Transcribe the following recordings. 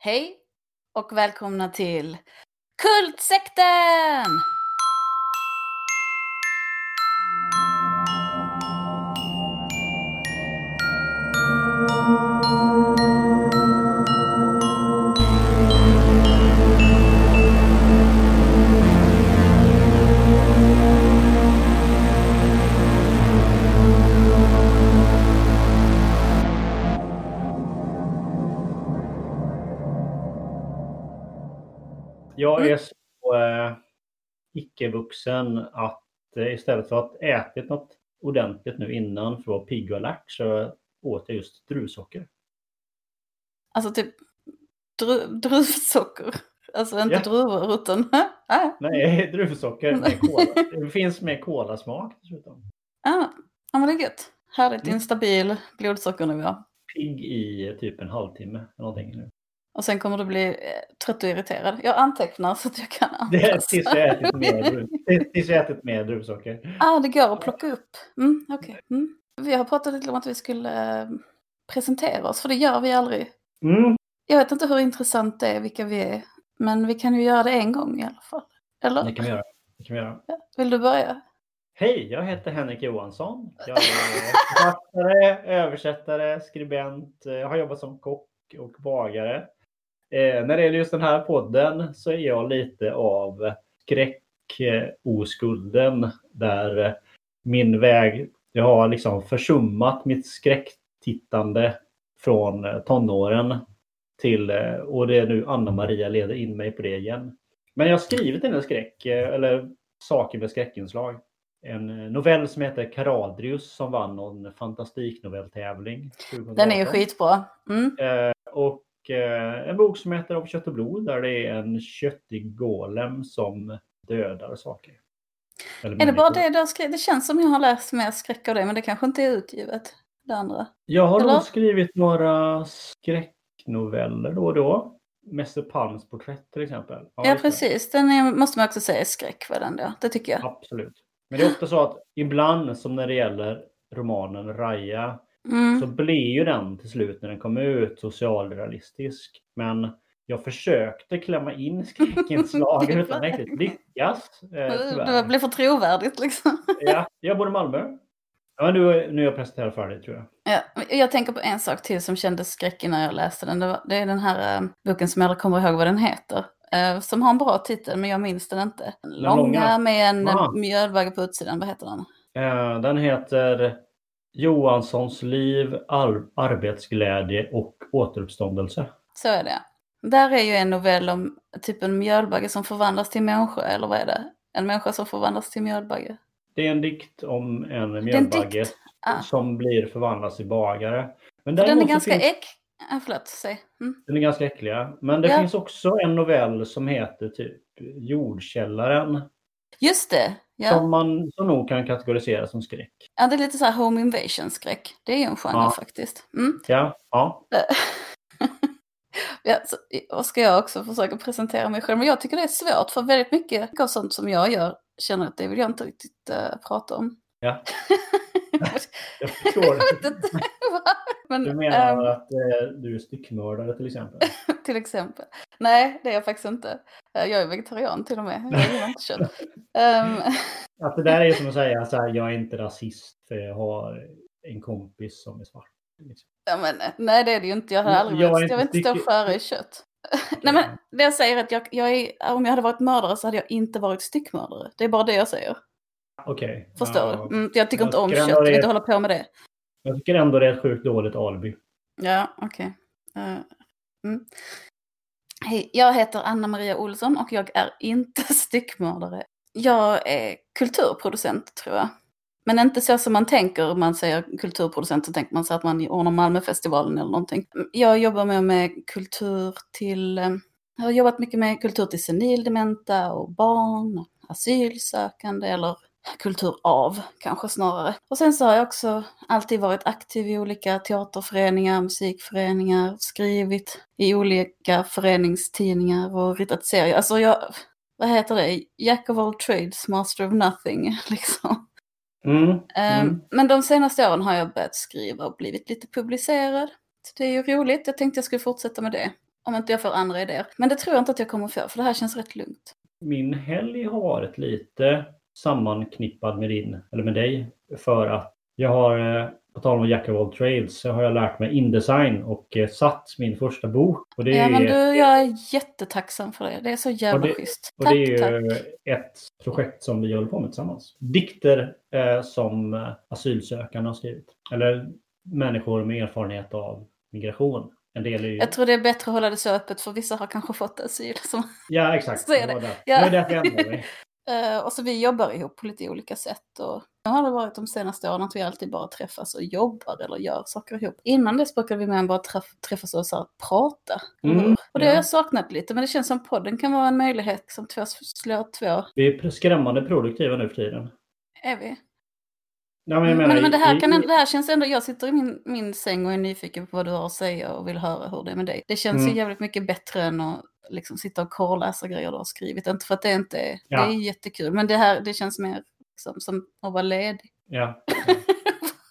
Hej och välkomna till Kultsekten! Jag Mm. är så eh, icke-vuxen att eh, istället för att ätit något ordentligt nu innan för att vara pigg och alert så åt jag just druvsocker. Alltså typ dru druvsocker. Alltså inte Ja. druvor utan... ah, Nej, druvsocker med kola. Det finns med kolasmak dessutom. ah, ja men det är gött. Härligt Mm. instabil blodsockernivå. Pigg i typ en halvtimme. eller Någonting nu. Och sen kommer du bli eh, trött och irriterad. Jag antecknar så att jag kan anpassa. tills jag ätit mer, tills jag ätit mer druvsocker. Ah, det går att plocka upp. Mm, okej. Mm. Vi har pratat lite om att vi skulle eh, presentera oss, för det gör vi aldrig. Mm. Jag vet inte hur intressant det är vilka vi är, men vi kan ju göra det en gång i alla fall. Eller? Det kan vi göra. Det kan vi göra. Ja, Vill du börja? Hej, jag heter Henrik Johansson. Jag är författare, översättare, skribent. Jag har jobbat som kock och bagare. Eh, när det gäller just den här podden så är jag lite av skräckoskulden där eh, min väg, jag har liksom försummat mitt skräcktittande från eh, tonåren till, eh, och det är nu Anna-Maria leder in mig på det igen. Men jag har skrivit en del skräck, eller saker med skräckinslag en novell som heter Karadrius som vann någon fantastiknovelltävling. 2018. Den är ju skitbra. Mm. Eh, och eh, en bok som heter Av kött och blod där det är en köttig golem som dödar saker. Eller Är det bara det du har skrivit? Det känns som jag har läst mer skräck av det, men det kanske inte är utgivet. Det andra. Jag har Eller? nog skrivit några skräcknoveller då och då. Mäster Palms porträtt till exempel. Ja, det. precis. Den är, måste man också säga är skräck, var den då? Det tycker jag. Absolut. Men det är ofta så att ibland som när det gäller romanen Raja Mm. så blir ju den till slut när den kom ut socialrealistisk. Men jag försökte klämma in skräckinslag utan riktigt lyckas. Eh, Det blir för trovärdigt liksom. ja, jag bor i Malmö. Ja, nu, nu är jag presenterad för dig tror jag. Ja, jag tänker på en sak till som kändes skräckig när jag läste den. Det, var, det är den här eh, boken som jag aldrig kommer ihåg vad den heter. eh, som har en bra titel, men jag minns den inte. Den långa, långa? med en Aha. mjödbagge på utsidan. Vad heter den? Eh, den heter Johanssons liv, ar- arbetsglädje och återuppståndelse. Så är det. Där är ju en novell om typ en mjölbagge som förvandlas till människa, eller vad är det? En människa som förvandlas till mjölbagge. Det är en dikt om en mjölbagge? Ah. som blir förvandlad till bagare. Men Den är ganska finns- äck... Ah, förlåt, säg. Mm. Den är ganska äckliga. Men det Ja. finns också en novell som heter typ Jordkällaren. Just det! Ja. Som man som nog kan kategorisera som skräck. ja, det är lite så här home invasion-skräck. Det är ju en genre Ja. faktiskt. Mm. Ja, ja. Ja, så, och ska jag också försöka presentera mig själv. Men jag tycker det är svårt för väldigt mycket av sånt som jag gör känner att det vill jag inte riktigt eh, prata om. Ja. Jag förstår jag. Men, Du menar ehm, att eh, du är styckmördare till exempel? till exempel. Nej, det är jag faktiskt inte. Eh, Jag är vegetarian till och med. Jag gillar inte kött. Ehm, Att det där är som att säga så här, jag är inte rasist för jag har en kompis som är svart. Liksom. ja, men, eh, nej, det är det ju inte. Jag har Jag aldrig inte Jag vill inte stå skära i kött. Nej, men det jag säger är att jag, jag är, om jag hade varit mördare så hade jag inte varit styckmördare. Det är bara det jag säger. Okej. Förstår Ja, du? Mm, jag tycker Jag inte om kött, jag vill inte hålla på med det. Jag tycker ändå det är ett sjukt dåligt alibi. Ja, okej. Eh, mm. Hej, jag heter Anna-Maria Olsson och jag är inte styckmördare. Jag är kulturproducent tror jag. Men inte så som man tänker man säger kulturproducent så tänker man sig att man ordnar Malmöfestivalen eller någonting. Jag jobbar med, med kultur till, eh, jag har jobbat mycket med kultur till senildementa och barn, asylsökande eller kultur av kanske snarare. Och sen så har jag också alltid varit aktiv i olika teaterföreningar, musikföreningar, skrivit i olika föreningstidningar och ritat serier. Alltså jag, vad heter det, Jack of all trades, master of nothing liksom. Mm. Ehm, Mm. Men de senaste åren har jag börjat skriva och blivit lite publicerad. Så det är ju roligt, jag tänkte jag skulle fortsätta med det. Om inte jag får andra idéer. Men det tror jag inte att jag kommer få, för det här känns rätt lugnt. Min helg har varit lite sammanknippad med din, eller med dig, för att jag har, eh, på tal om Jack of all trades, så har jag lärt mig Indesign och eh, satt min första bok. Och det Ja, men är, du, jag är jättetacksam för det. Det är så jävla Och det- schysst. och Tack, det är tack. ju ett projekt som vi håller på med tillsammans. Dikter eh, som eh, asylsökande har skrivit. Eller människor med erfarenhet av migration. En del är ju... Jag tror det är bättre att hålla det så öppet, för vissa har kanske fått asyl. Som... Ja, exakt. Så är Det det. Ja. Det var därför jag ändrade mig. Eh, och så vi jobbar ihop på lite olika sätt. Och nu har det varit de senaste åren att vi alltid bara träffas och jobbar eller gör saker ihop. Innan dess brukade vi mer än bara träff- träffas och så här, prata. Mm, och det har ja. jag saknat lite, men det känns som podden kan vara en möjlighet som två slår två. Vi är skrämmande produktiva nu för tiden. Är vi? Ja, men, men, det, här kan, det känns ändå, jag sitter i min, min säng och är nyfiken på vad du har att säga och vill höra hur det är med dig. Det känns Mm. ju jävligt mycket bättre än att liksom sitta och korrläsa grejer du har skrivit. Inte för att det inte är, Ja. det är jättekul, men det här det känns mer liksom, som att vara ledig. Ja. ja.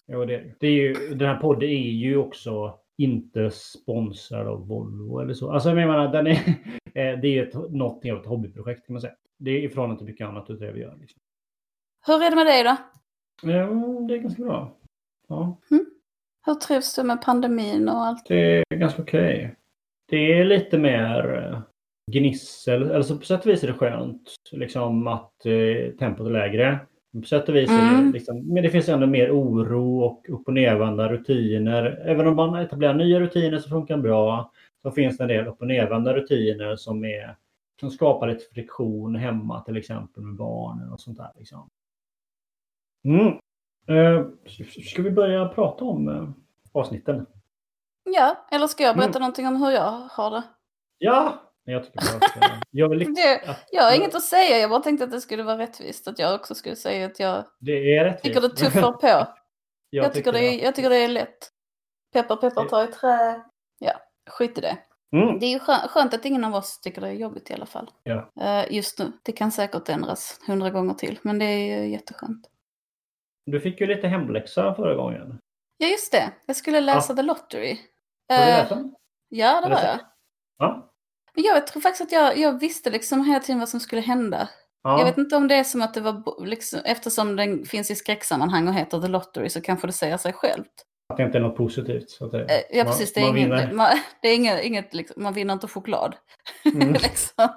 Jo, det, det är ju, den här podden är ju också inte sponsrad av Volvo eller så. Alltså jag menar, den är, eh, det är ett, någonting av ett hobbyprojekt kan man säga. Det är i förhållande till mycket annat vi gör. Liksom. Hur är det med dig då? Ja, det är ganska bra. Ja, Hur trivs du med pandemin och allt? det är ganska okej. Det är lite mer eh, gnissel. Alltså på sätt och vis är det skönt liksom att eh, tempot är lägre. På sätt och vis är det Mm. liksom, men det finns ändå mer oro och upp och nervända rutiner. Även om man etablerar nya rutiner som funkar bra så finns det en del upp och nervända rutiner som, är, som skapar lite friktion hemma till exempel med barnen och sånt där. Liksom. Mm. Eh, ska vi börja prata om eh, avsnitten? Ja, eller ska jag berätta Mm. någonting om hur jag har det? Ja! Jag tycker bara att jag vill det jag har inget att säga, jag bara tänkte att det skulle vara rättvist. Att jag också skulle säga att jag Det är tycker det tuffar på. jag, Jag tycker, det jag tycker det är lätt. Peppar, peppar, ta i trä. Ja, skit i det. Mm. Det är ju skö- skönt att ingen av oss tycker det är jobbigt i alla fall. Ja. Eh, just nu. Det kan säkert ändras hundra gånger till, men det är ju jätteskönt. Du fick ju lite hemläxa förra gången. Ja, just det. Jag skulle läsa The Lottery. Har du Eh, läst den? Ja, det var jag. Ja. Men jag tror faktiskt att jag, jag visste liksom hela tiden vad som skulle hända. ja. Jag vet inte om det är som att det var, liksom, eftersom den finns i skräcksammanhang och heter The Lottery så kanske det säger sig självt. Att det inte är något positivt. Så att det, Eh, Ja, man- precis. Det är, vinner. man, det är inget, inget liksom, man vinner inte choklad. Mm. liksom.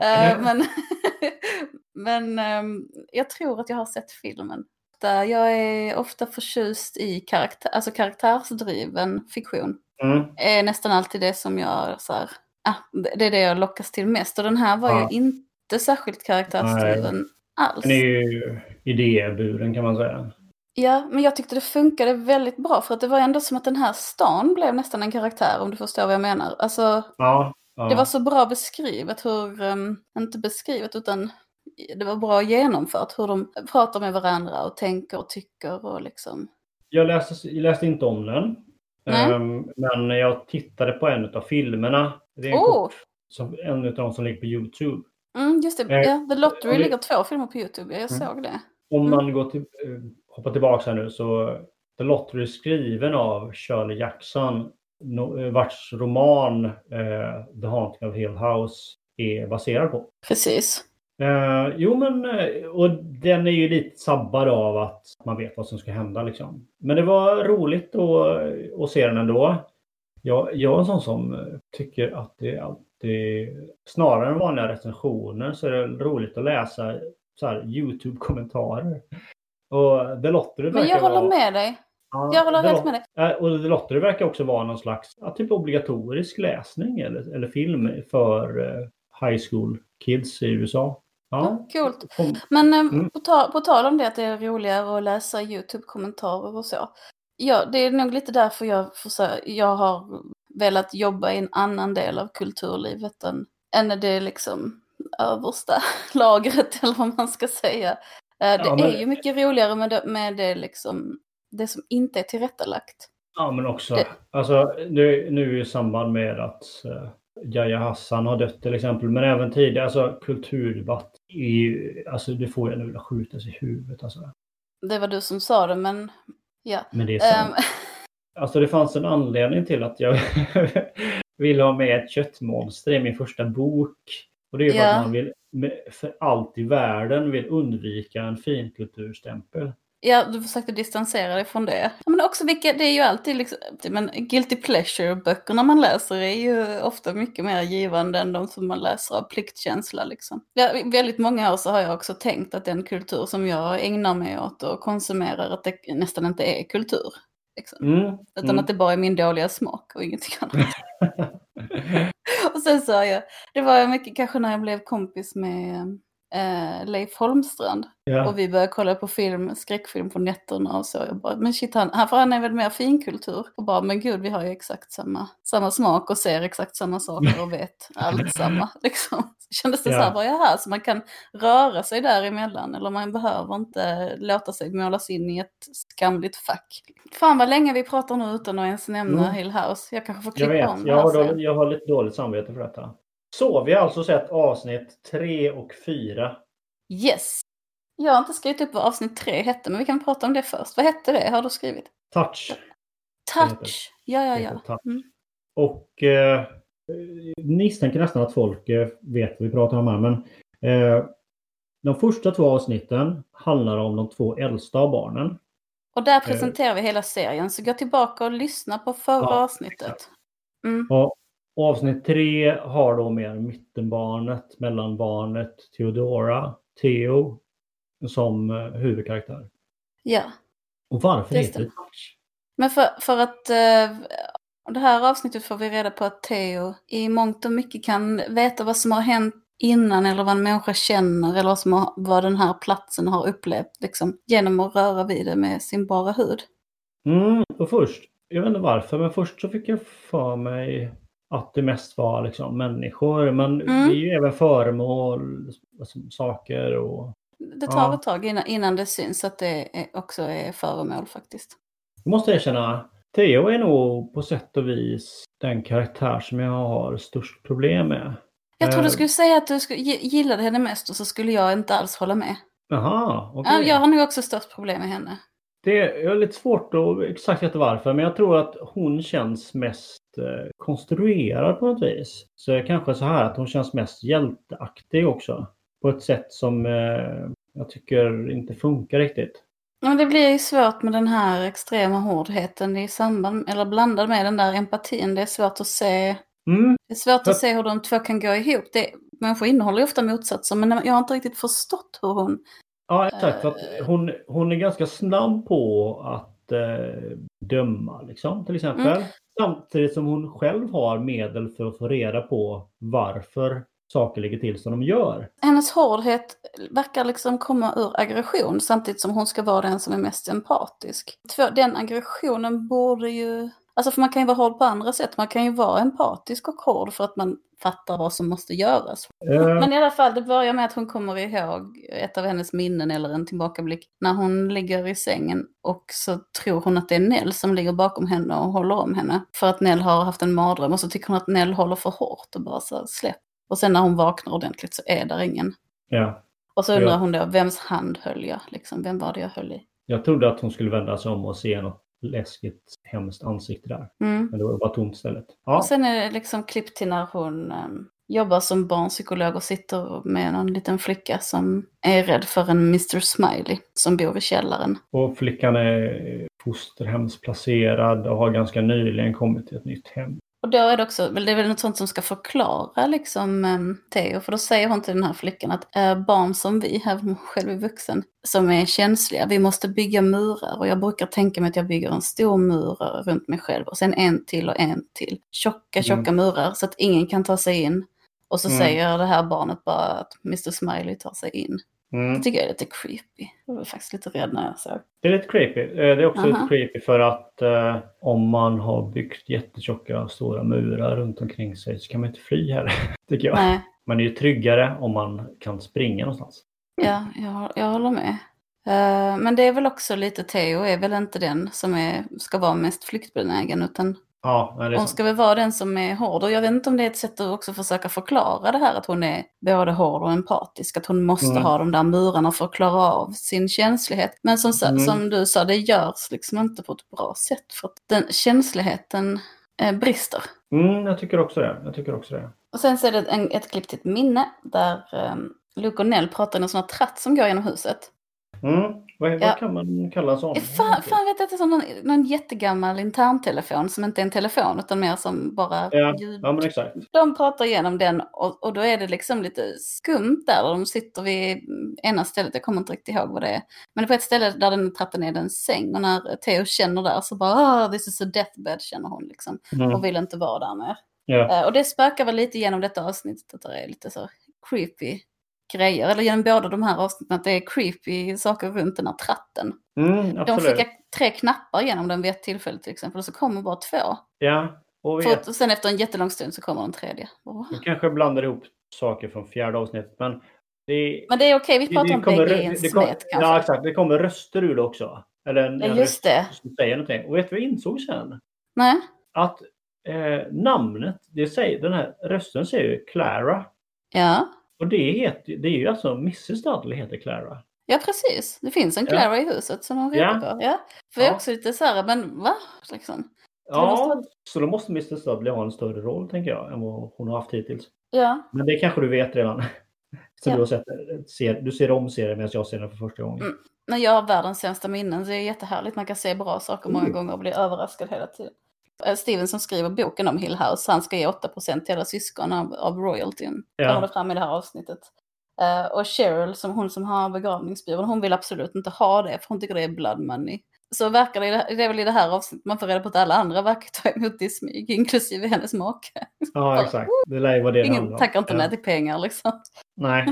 Eh, men men ehm, jag tror att jag har sett filmen. Där jag är ofta förtjust i karaktär, alltså karaktärsdriven fiktion. Mm. är nästan alltid det som jag så här, ah, det är det jag lockas till mest. Och den här var Ja. ju inte särskilt karaktärsdriven alls. Den är ju idéburen kan man säga. Ja, men jag tyckte det funkade väldigt bra för att det var ändå som att den här stan blev nästan en karaktär om du förstår vad jag menar. Alltså, Ja. ja. det var så bra beskrivet hur, ehm, inte beskrivet utan det var bra genomfört hur de pratar med varandra och tänker och tycker och liksom. Jag, läste, jag läste inte om den. Ehm, men jag tittade på en av filmerna. Det är en, kort, som, en av dem som ligger på Youtube. Mm, just det, Eh, ja, The Lottery vi- ligger två filmer på YouTube, ja, jag Mm. såg det. Om Mm. man går till, eh, hoppar tillbaka här nu så The Lottery är skriven av Shirley Jackson no, eh, vars roman eh, The Haunting of Hill House är baserad på. Precis. Eh, jo men eh, och den är ju lite sabbad av att man vet vad som ska hända liksom. Men det var roligt att, att se den ändå. Jag, jag är en sån som eh, tycker att det alltid, snarare än vanliga recensioner så är det roligt att läsa Youtube-kommentarer. Och The Lottery Men jag håller vara- med dig. Ja, Jag håller helt med dig. Eh, Och The Lottery verkar också vara någon slags ja, typ obligatorisk läsning eller, eller film för eh, high school kids i USA. Ja. Coolt. Men eh, Mm. på, ta, på tal om det att det är roligare att läsa YouTube-kommentarer och så. Ja, det är nog lite därför jag, försöker, jag har velat jobba i en annan del av kulturlivet än, än det liksom översta lagret eller vad man ska säga. Eh, det Ja, men- är ju mycket roligare med det, med det liksom det som inte är tillrättalagt. Ja, men också, Det- alltså nu, nu i samband med att uh, Yahya Hassan har dött till exempel, men även tidigare, alltså kulturdebatt, ju, alltså det får jag nu vilja skjutas i huvudet alltså. Det var du som sa det, men ja. Men det är sant. Ehm, Alltså det fanns en anledning till att jag, vill ha med ett köttmonster i min första bok. Och det är ju Ja. att man vill för allt i världen vill undvika en finkulturstämpel. Ja, du försökte distansera dig från det. Men också vilka, det är ju alltid liksom, men guilty pleasure-böckerna man läser är ju ofta mycket mer givande än de som man läser av pliktkänsla liksom. Ja, väldigt många år så har jag också tänkt att den kultur som jag ägnar mig åt och konsumerar, att det nästan inte är kultur. Liksom. Mm. Utan mm. att det bara är min dåliga smak och ingenting annat. Och sen sa jag, det var mycket kanske när jag blev kompis med eh, Leif Holmstrand. ja. Och vi började kolla på film, skräckfilm på nätterna och så. Jag bara, men shit, han, han, för han är väl mer finkultur. Och bara, men gud, vi har ju exakt samma, samma smak och ser exakt samma saker och vet allt samma. Liksom. Kändes det Ja. så här, bara jaha, så man kan röra sig däremellan. Eller man behöver inte låta sig målas in i ett skamligt fack. Fan vad länge vi pratar nu utan att ens nämna Mm. Hill House. Jag kanske får Jag klippa vet, om jag här har, dåligt, jag har lite dåligt samvete för detta. Så vi har alltså sett avsnitt 3 och 4. Yes. Jag har inte skrivit upp vad avsnitt tre hette, men vi kan prata om det först. Vad hette det? Har du skrivit? Touch. Touch. Ja, ja, ja. Mm. Och eh, misstänker nästan att folk eh, vet vad vi pratar om här. Men eh, de första två avsnitten handlar om de två äldsta av barnen. Och där presenterar vi hela serien, så gå tillbaka och lyssna på förra Ja, avsnittet. Mm. Och avsnitt tre har då mer mittenbarnet, mellanbarnet Theodora, Theo, som eh, huvudkaraktär. Ja. Och varför Det heter det? Men för, för att eh, det här avsnittet får vi reda på att Theo i mångt och mycket kan veta vad som har hänt innan eller vad en människa känner eller vad, som har, vad den här platsen har upplevt liksom, genom att röra vid det med sin bara hud. Mm, och först, jag vet inte varför, men först så fick jag för mig att det mest var liksom människor. Men Mm. det är ju även föremål, alltså, saker och... Det tar Ja. ett tag innan, innan det syns att det är, också är föremål faktiskt. Jag måste erkänna, Theo är nog på sätt och vis den karaktär som jag har störst problem med. Jag tror Eh. du skulle säga att du gillade henne mest och så skulle jag inte alls hålla med. Jaha, okej. Ja, jag har nog också störst problem med henne. Det är lite svårt att exakt veta varför, men jag tror att hon känns mest eh, konstruerad på något vis. Så kanske så här att hon känns mest hjälteaktig också. På ett sätt som eh, jag tycker inte funkar riktigt. Men det blir ju svårt med den här extrema hårdheten i samband, eller blandad med den där empatin. Det är svårt att se, Mm, det är svårt För- att se hur de två kan gå ihop. Det, människor innehåller ju ofta motsatser, men jag har inte riktigt förstått hur hon... ja, exakt. Eh. att hon, hon är ganska snabb på att eh, döma, liksom, till exempel. Mm. Samtidigt som hon själv har medel för att få reda på varför saker ligger till som de gör. Hennes hårdhet verkar liksom komma ur aggression samtidigt som hon ska vara den som är mest empatisk. Den aggressionen borde ju... Alltså för man kan ju vara hård på andra sätt. Man kan ju vara empatisk och hård för att man fattar vad som måste göras. Eh, Men i alla fall, det börjar med att hon kommer ihåg ett av hennes minnen eller en tillbakablick när hon ligger i sängen och så tror hon att det är Nell som ligger bakom henne och håller om henne. För att Nell har haft en mardröm och så tycker hon att Nell håller för hårt och bara så släpp. Och sen när hon vaknar ordentligt så är där ingen. ja. Och så undrar Ja. hon då, vems hand höll jag? Liksom, vem var det jag höll i? Jag trodde att hon skulle vända sig om och se något läskigt, hemskt ansikte där. Mm. Men det var bara tomt istället. Ja, Och sen är det liksom klipp till när hon ehm, jobbar som barnpsykolog och sitter med någon liten flicka som är rädd för en Mr. Smiley som bor i källaren. och flickan är fosterhemsplacerad och har ganska nyligen kommit till ett nytt hem. Och då är det också, det är väl något sånt som ska förklara liksom um, Theo, för då säger hon till den här flickan att barn som vi, här hon själv är vuxen, som är känsliga, vi måste bygga murar och jag brukar tänka mig att jag bygger en stor mur runt mig själv och sen en till och en till. Tjocka, tjocka murar så att ingen kan ta sig in. Och så Mm. säger det här barnet bara att Mr. Smiley tar sig in. Mm. Det tycker jag är lite creepy. Jag var faktiskt lite rädd när jag såg. Det är lite creepy. Eh, Det är också Aha. lite creepy för att eh, om man har byggt jättetjocka stora murar runt omkring sig så kan man inte fly heller. Tycker jag. Nej, Man är ju tryggare om man kan springa någonstans. Ja, jag, jag håller med. Eh, men det är väl också lite Theo är väl inte den som är, ska vara mest flyktbenägen utan Ja, det hon ska väl vara den som är hård. Och jag vet inte om det är ett sätt att också försöka förklara det här att hon är både hård och empatisk. Att hon måste Mm. ha de där murarna för att klara av sin känslighet. Men som, Mm. som du sa, det görs liksom inte på ett bra sätt. För att den känsligheten eh, brister. Mm, jag tycker också det. Jag tycker också det. Och sen så är det en, ett klipp till ett minne där um, Luke och Nell pratar i en sån här tratt som går genom huset. Mm. Vad, Ja. vad kan man kalla en sån? Fan, fan vet jag inte, som någon, någon jättegammal interntelefon som inte är en telefon utan mer som bara Ja, ljud. ja, men exakt. De pratar igenom den och, och då är det liksom lite skumt där. De sitter vid ena stället, jag kommer inte riktigt ihåg vad det är. Men på ett ställe där den trappen är en säng och när Theo känner där så bara ah, this is a deathbed känner hon liksom. Mm. Och vill inte vara där mer. Ja. Eh, och det spökar väl lite genom detta avsnittet att det är lite så creepy grejer. Eller genom båda de här avsnitten att det är creepy saker runt den här tratten. Mm, De skickar tre knappar genom den vid ett tillfälle till exempel och så kommer bara två. Ja, och För och sen efter en jättelång stund så kommer en tredje. Vi kanske blandar ihop saker från fjärde avsnittet. Men det, Men det är okej, vi pratar om kommer, bägge i en det smet kanske. Ja, exakt. Det kommer röster ur det också. Eller en, Ja, en just det. som säger någonting. Och vet du vad jag insåg sen? Nej, Att eh, namnet, det säger, den här rösten säger ju Clara. ja. Och det, heter, det är ju alltså Mrs Dudley heter Clara. Ja, precis. Det finns en Ja. Clara i huset som hon Ja. ropar på. Ja. För jag är Ja. också lite så här, men va? Liksom. Ja, så då måste Mrs Dudley ha en större roll tänker jag än vad hon har haft hittills. Ja, Men det kanske du vet redan. Så Ja. du, sett, ser, du ser om serien medan jag ser den för första gången. Mm. men jag har världens sämsta minnen så det är jättehärligt. Man kan se bra saker många Mm. gånger och bli överraskad hela tiden. Eh, Steven som skriver boken om Hill House, han ska ge 8% till alla syskon av, av royaltyn. Ja. Kommer det fram i det här avsnittet. Eh, och Cheryl, som hon som har begravningsbyrån, hon vill absolut inte ha det för hon tycker det är blood money. Så verkar det, det är väl i det här avsnittet man får reda på att alla andra verkar ta emot det i smyg, inklusive hennes make. Ja, exakt. Det lär ju vara det det handlar Ingen om. tackar inte Ja. nej till pengar liksom. Nej.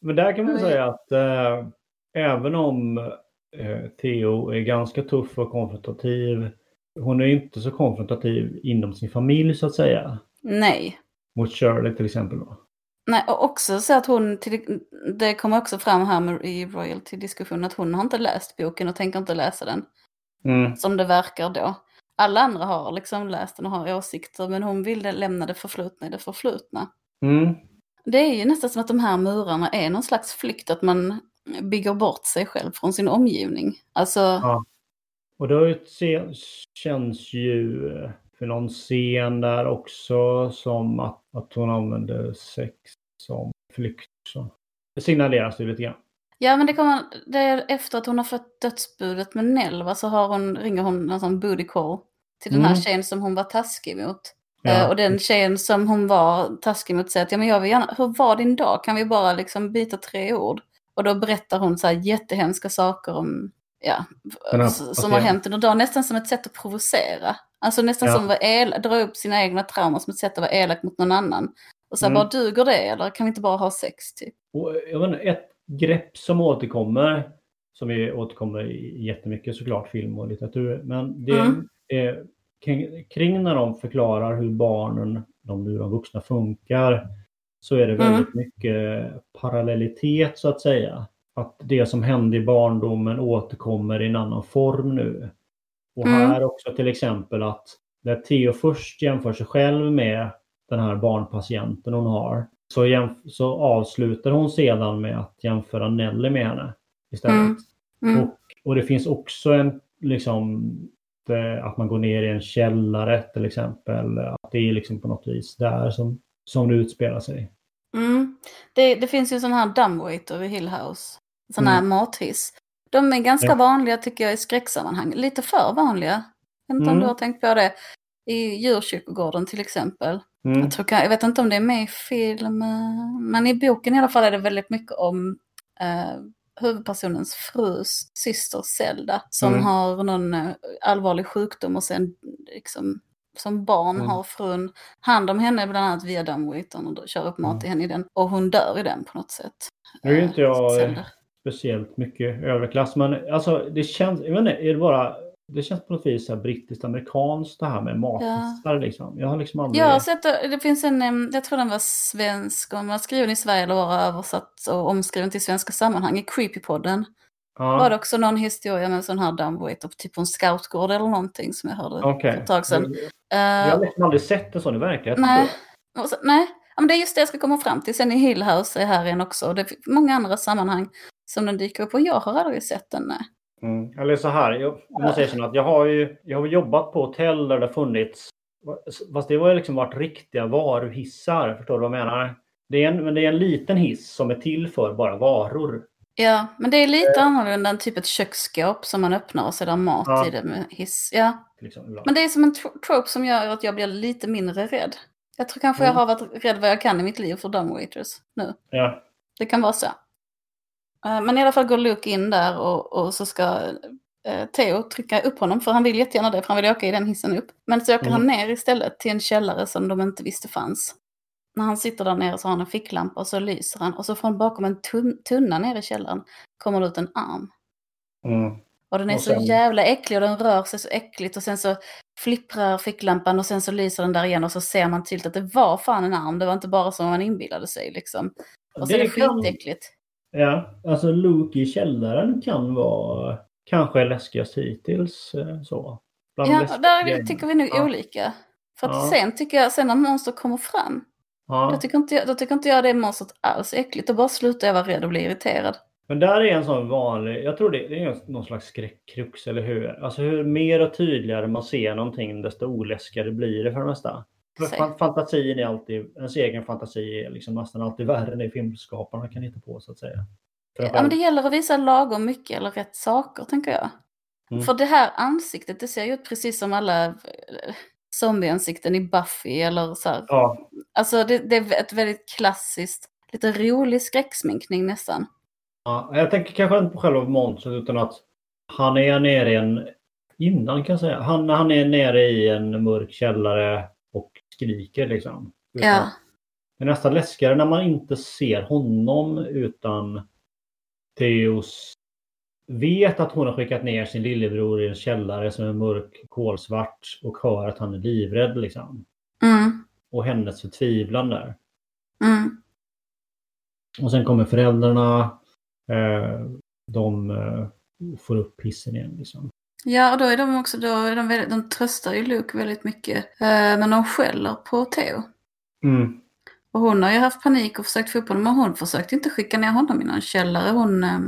Men där kan man säga att eh, även om eh, Theo är ganska tuff och konfrontativ. Hon är inte så konfrontativ inom sin familj så att säga. Nej. Mot Shirley till exempel. Då. Nej, och också så att hon, till, det kommer också fram här med, i royalty-diskussionen, att hon har inte läst boken och tänker inte läsa den. Mm. Som det verkar då. Alla andra har liksom läst den och har åsikter, men hon ville lämna det förflutna i det förflutna. Mm. Det är ju nästan som att de här murarna är någon slags flykt, att man bygger bort sig själv från sin omgivning. Alltså, Ja. Och det se- känns ju eh, för någon scen där också som att, att hon använder sex som flykt. Så. Det signaleras ju lite grann. ja men det kommer, det är efter att hon har fått dödsbudet med Nell, va, så har hon, ringer hon en sån booty call till den här Mm. tjejen som hon var taskig mot. Ja. Eh, Och den tjejen som hon var taskig mot säger att ja, men jag vill gärna, hur var din dag? Kan vi bara liksom byta tre ord? Och då berättar hon så här jättehemska saker om, ja, här som har patienten. hänt under dagen. Nästan som ett sätt att provocera. Alltså nästan Ja. som att el, dra upp sina egna trauman som ett sätt att vara elak mot någon annan. Och så Mm. bara duger det eller kan vi inte bara ha sex typ? Och jag inte, ett grepp som återkommer, som vi återkommer jättemycket såklart, film och litteratur, men det Mm. är kring, kring när de förklarar hur barnen, de nu de vuxna, funkar, så är det Mm. väldigt mycket parallellitet så att säga. Att det som hände i barndomen återkommer i en annan form nu. Och Mm. här också till exempel att när Theo först jämför sig själv med den här barnpatienten hon har så, så avslutar hon sedan med att jämföra Nelly med henne istället. Mm. Mm. Och, och det finns också en liksom det- att man går ner i en källare till exempel. Att det är liksom på något vis där som, som det utspelar sig. Mm. Det, det finns ju en sån här dumbwaiter i Hill House. Här Mm. mathiss. De är ganska Ja. vanliga tycker jag i skräcksammanhang. Lite för vanliga. Jag vet inte om Mm. du har tänkt på det. I djurkyrkogården till exempel. Mm. Jag, tror, jag vet inte om det är med i film. eh, Men i boken i alla fall är det väldigt mycket om eh, huvudpersonens frus syster Zelda. Som Mm. har någon eh, allvarlig sjukdom och sen liksom som barn Mm. har frun hand om henne bland annat via dumbwaitern och kör upp mat Mm. till henne i den. Och hon dör i den på något sätt. Nu är ju Eh, inte jag Zelda. Speciellt mycket överklass men alltså det känns, jag vet inte, är det bara det känns på något vis så brittiskt amerikanskt det här med mathissar liksom. Jag har liksom aldrig... Jag har sett det, det finns en, jag tror den var svensk, om var skriven i Sverige eller bara översatt och omskriven till svenska sammanhang. I Creepypodden ja. var det också någon historia med en sån här dumbwaiter, typ på en scoutgård eller någonting som jag hörde Okej. för ett tag sedan. Jag Eh, har liksom aldrig sett en sån i verkligheten. nej, så, nej. Ja, men det är just det jag ska komma fram till. Sen i Hill House är här igen också. Och det är många andra sammanhang som den dyker upp och jag har aldrig sett den. Mm. Eller så här, jag, jag måste erkänna att jag har ju jag har jobbat på hotell där det har funnits Fast det var ju liksom varit riktiga varuhissar, förstår du vad jag menar? Det är en, men det är en liten hiss som är till för bara varor. Ja, men det är lite annorlunda än typ ett köksskåp som man öppnar och så är det mat Ja. i det med hiss. Ja, Liksom, men det är som en tro- trope som gör att jag blir lite mindre rädd. Jag tror kanske Mm. jag har varit rädd vad jag kan i mitt liv för Dumb Waiters nu. ja. Det kan vara så. Eh, Men i alla fall går Luke in där och, och så ska eh, Theo trycka upp honom, för han vill jättegärna det, för han vill åka i den hissen upp. Men så åker Mm. han ner istället till en källare som de inte visste fanns. När han sitter där nere så har han en ficklampa och så lyser han. Och så från bakom en tun- tunna nere i källaren kommer det ut en arm. Mm. Och den är Och så sen- jävla äcklig och den rör sig så äckligt och sen så flipprar ficklampan och sen så lyser den där igen och så ser man tydligt att det var fan en arm. Det var inte bara som man inbillade sig liksom. Och så är det kan- skitäckligt. Ja, alltså Luke i källaren kan vara kanske läskigast hittills. eh, Så. Bland Ja, där tycker vi nog Ja. olika. För att Ja. sen tycker jag, sen när monster kommer fram, Ja. då, tycker inte jag, då tycker inte jag det monstret alls äckligt. Då bara slutar jag vara rädd och bli irriterad. Men där är en sån vanlig, jag tror det, det är någon slags skräckkrux, eller hur? Alltså hur mer och tydligare man ser någonting desto oläskigare blir det för det mesta. Fan- fantasin är alltid, ens egen fantasi är liksom nästan alltid värre än det filmskaparna kan hitta på så att säga. Ja, men det gäller att visa lagom mycket eller rätt saker, tänker jag. Mm. För det här ansiktet, det ser ju ut precis som alla eh, zombieansikten i Buffy eller så här. Ja, Alltså det, det är ett väldigt klassiskt, lite rolig skräcksminkning nästan. Ja, jag tänker kanske inte på själva monstret utan att han är nere i en, innan kan jag säga, han, han är nere i en mörk källare och skriker liksom. Utan- Ja. Det är nästan läskigare när man inte ser honom utan Theos vet att hon har skickat ner sin lillebror i en källare som är mörk, kolsvart och hör att han är livrädd liksom. Mm, Och hennes förtvivlan där. mm, Och sen kommer föräldrarna. Eh, de eh, får upp hissen igen liksom. Ja, och då är de också, då är de, väldigt, de tröstar ju Luke väldigt mycket. Eh, men de skäller på Theo. Mm. Och hon har ju haft panik och försökt få upp honom, men hon försökte inte skicka ner honom i någon källare. Hon, eh,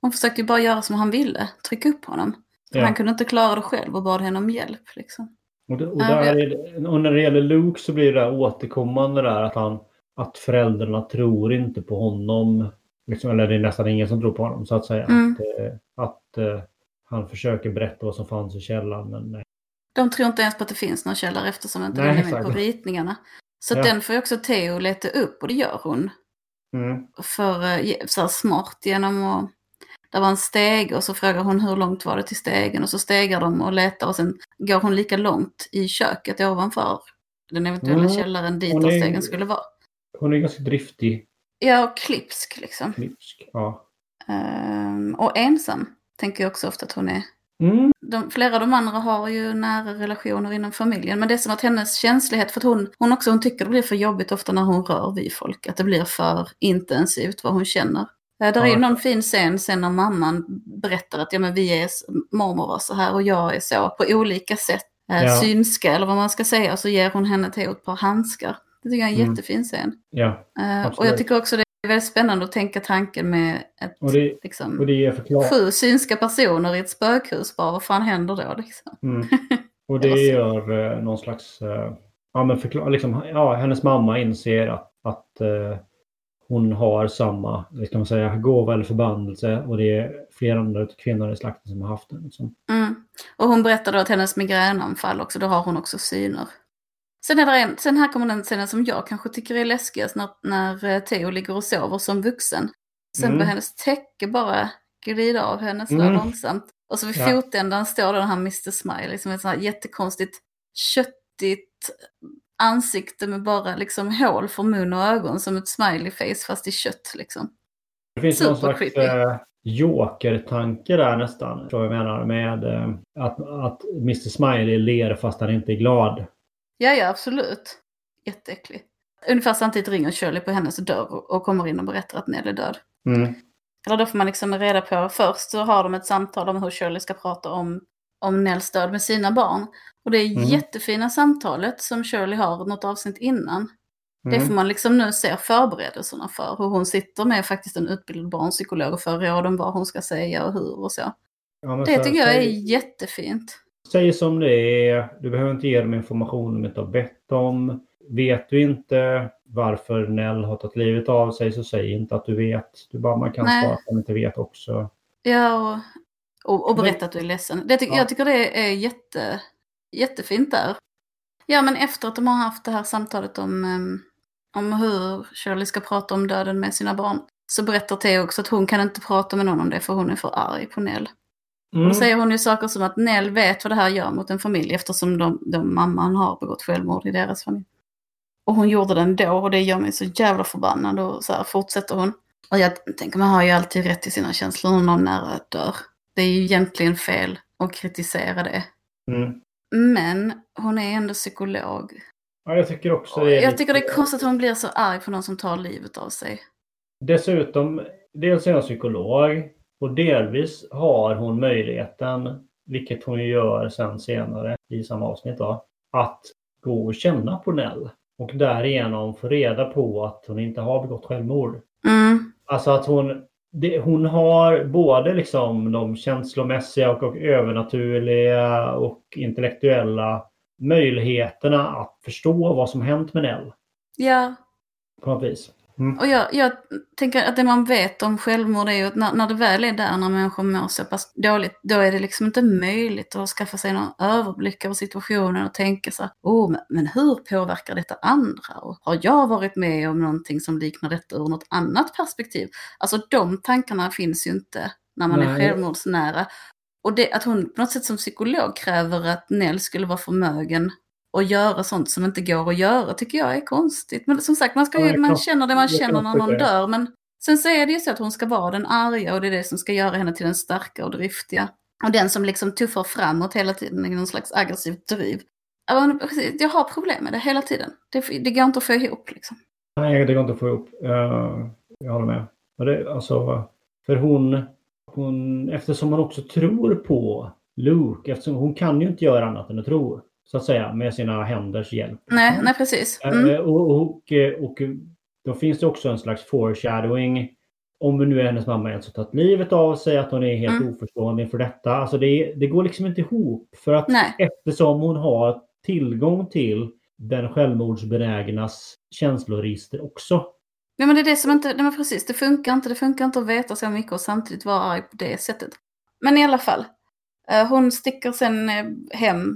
hon försökte ju bara göra som han ville, trycka upp honom. Ja. han kunde inte klara det själv och bad henne om hjälp liksom. Och, det, och, är och när det gäller Luke så blir det återkommande där att han att föräldrarna tror inte på honom. Liksom, eller det är nästan ingen som tror på honom så att säga. Mm. Att, eh, att eh, han försöker berätta vad som fanns i källaren men nej. De tror inte ens på att det finns någon källare eftersom inte Nej, är med på ritningarna. Så Ja. den får ju också Theo leta upp och det gör hon. Mm. För eh, så smart genom att... Det var en steg och så frågar hon hur långt var det till stegen och så stegar de och letar och sen går hon lika långt i köket ovanför den eventuella Mm. källaren dit är- stegen skulle vara. Hon är ganska driftig. Ja, och klipsk liksom. Klipsk. Ja. Ehm, och ensam tänker jag också ofta att hon är. Mm. De, flera av de andra har ju nära relationer inom familjen. Men det är som att hennes känslighet, för att hon, hon också hon tycker det blir för jobbigt ofta när hon rör vid folk. Att det blir för intensivt vad hon känner. Där är ju Ja. någon fin scen sen när mamman berättar att ja, men vi är, mormor var så här och jag är så. På olika sätt. Eh, Ja. Synska eller vad man ska säga. Och så ger hon henne till ett par handskar. Det tycker jag är en Mm. jättefin scen. Ja. Eh, och jag tycker också det är väldigt spännande att tänka tanken med ett, Och det, liksom, och det sju synska personer i ett spökhus. Bara vad fan händer då liksom? Mm. Och det gör eh, någon slags... Eh, ja, men förklar, liksom, ja, hennes mamma inser att, att eh, hon har samma ska man säga, gåva eller förbannelse och det är flera andra kvinnor i slakten som har haft den. Liksom. Mm. Och hon berättar då att hennes migränanfall också, då har hon också syner. Sen, är det en, sen här kommer den scenen som jag kanske tycker är läskigast när, när eh, Theo ligger och sover som vuxen. Sen Mm. börjar hennes täcke bara glida av henne sådär Mm. långsamt. Och så vid Ja. fotändan står den här Mr. Smiley som är ett sånt här jättekonstigt köttigt ansikte med bara liksom hål för mun och ögon som ett smiley face fast i kött liksom. Det finns någon slags Supercreepy. eh, jokertanke där nästan. Tror jag menar med eh, att, att Mr Smiley ler fast han inte är glad. Ja, ja, absolut. Jätteäcklig. Ungefär samtidigt ringer Shirley på hennes dörr och- kommer in och berättar att Nell är död. Mm. Eller då får man liksom reda på, först så har de ett samtal om hur Shirley ska prata om, om Nells död med sina barn. Och det Mm. jättefina samtalet som Shirley har något avsnitt innan. Det Mm. får man liksom nu se förberedelserna för. Hur hon sitter med faktiskt en utbildad barnpsykolog och får råd om vad hon ska säga och hur och så. Ja, Det så- tycker jag är jättefint. Säg som det är. Du behöver inte ge dem information de inte har bett om. Vet du inte varför Nell har tagit livet av sig så säg inte att du vet. Du bara, man kan Nej. svara att man inte vet också. Ja, och, och, och berätta att du är ledsen. Det, ty- Ja. Jag tycker det är jätte, jättefint där. Ja, men efter att de har haft det här samtalet om, ehm, om hur Shirley ska prata om döden med sina barn så berättar Theo också att hon kan inte prata med någon om det för hon är för arg på Nell. Och Mm. då säger hon ju saker som att Nell vet vad det här gör mot en familj eftersom de, de, mamman har begått självmord i deras familj. Och hon gjorde den då och det gör mig så jävla förbannad och så här fortsätter hon. Och jag tänker man har ju alltid rätt till sina känslor när någon nära dör. Det är ju egentligen fel att kritisera det. Mm. Men hon är ändå psykolog. Ja, jag tycker också Och det är jag lite- tycker det är konstigt att hon blir så arg på någon som tar livet av sig. Dessutom, dels är jag psykolog och delvis har hon möjligheten, vilket hon gör sen senare i samma avsnitt då, att gå och känna på Nell och därigenom få reda på att hon inte har begått självmord. Mm, Alltså att hon, det, hon har både liksom de känslomässiga och, och övernaturliga och intellektuella möjligheterna att förstå vad som hänt med Nell ja, på något vis. Mm. och jag, jag tänker att det man vet om självmord är ju att när, när det väl är där, när människor mår så pass dåligt, då är det liksom inte möjligt att skaffa sig någon överblick över situationen och tänka så här, oh, men, men hur påverkar detta andra? Och har jag varit med om någonting som liknar detta ur något annat perspektiv? Alltså de tankarna finns ju inte när man är Nej. självmordsnära. Och det, att hon på något sätt som psykolog kräver att Nell skulle vara förmögen och göra sånt som inte går att göra tycker jag är konstigt. Men som sagt, man, ska ju, jag man känner det man jag känner när någon dör. Men sen så är det ju så att hon ska vara den arga och det är det som ska göra henne till den starka och driftiga. Och den som liksom tuffar framåt hela tiden i någon slags aggressivt driv. Jag har problem med det hela tiden. Det, det går inte att få ihop liksom. Nej, det går inte att få ihop. Uh, jag håller med. Det, alltså, för hon, hon, eftersom hon också tror på Luke, eftersom hon kan ju inte göra annat än att tro, så att säga, med sina händers hjälp. Nej, nej precis. Mm. Eh, Och, och, och då finns det också en slags foreshadowing. Om nu är hennes mamma ens har tagit livet av sig, att hon är helt Mm. oförstående inför detta. Alltså det, det går liksom inte ihop. För att Nej. eftersom hon har tillgång till den självmordsbenägnas känsloregister också. Nej men det är det som inte, nej men precis, det funkar inte, det funkar inte att veta så mycket och samtidigt vara arg på det sättet. Men i alla fall, eh, hon sticker sen eh, hem,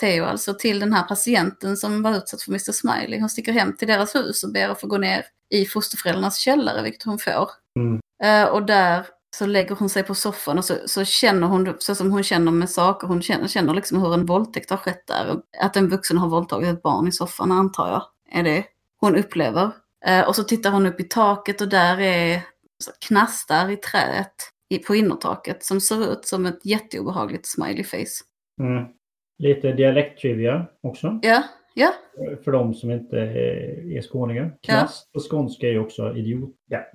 Theo alltså, till den här patienten som var utsatt för Mr Smiley. Hon sticker hem till deras hus och ber att få gå ner i fosterföräldrarnas källare, vilket hon får. Mm. Eh, och där så lägger hon sig på soffan och så, så känner hon, så som hon känner med saker, hon känner, känner liksom hur en våldtäkt har skett där. Att en vuxen har våldtagit ett barn i soffan antar jag, är det hon upplever. Eh, och så tittar hon upp i taket och där är knastar i träet i, på innertaket som ser ut som ett jätteobehagligt smiley face. Mm. Lite dialekttrivia också. Ja, ja, För de som inte är skåningar. Knast på skånska är ju också idiot. Ja.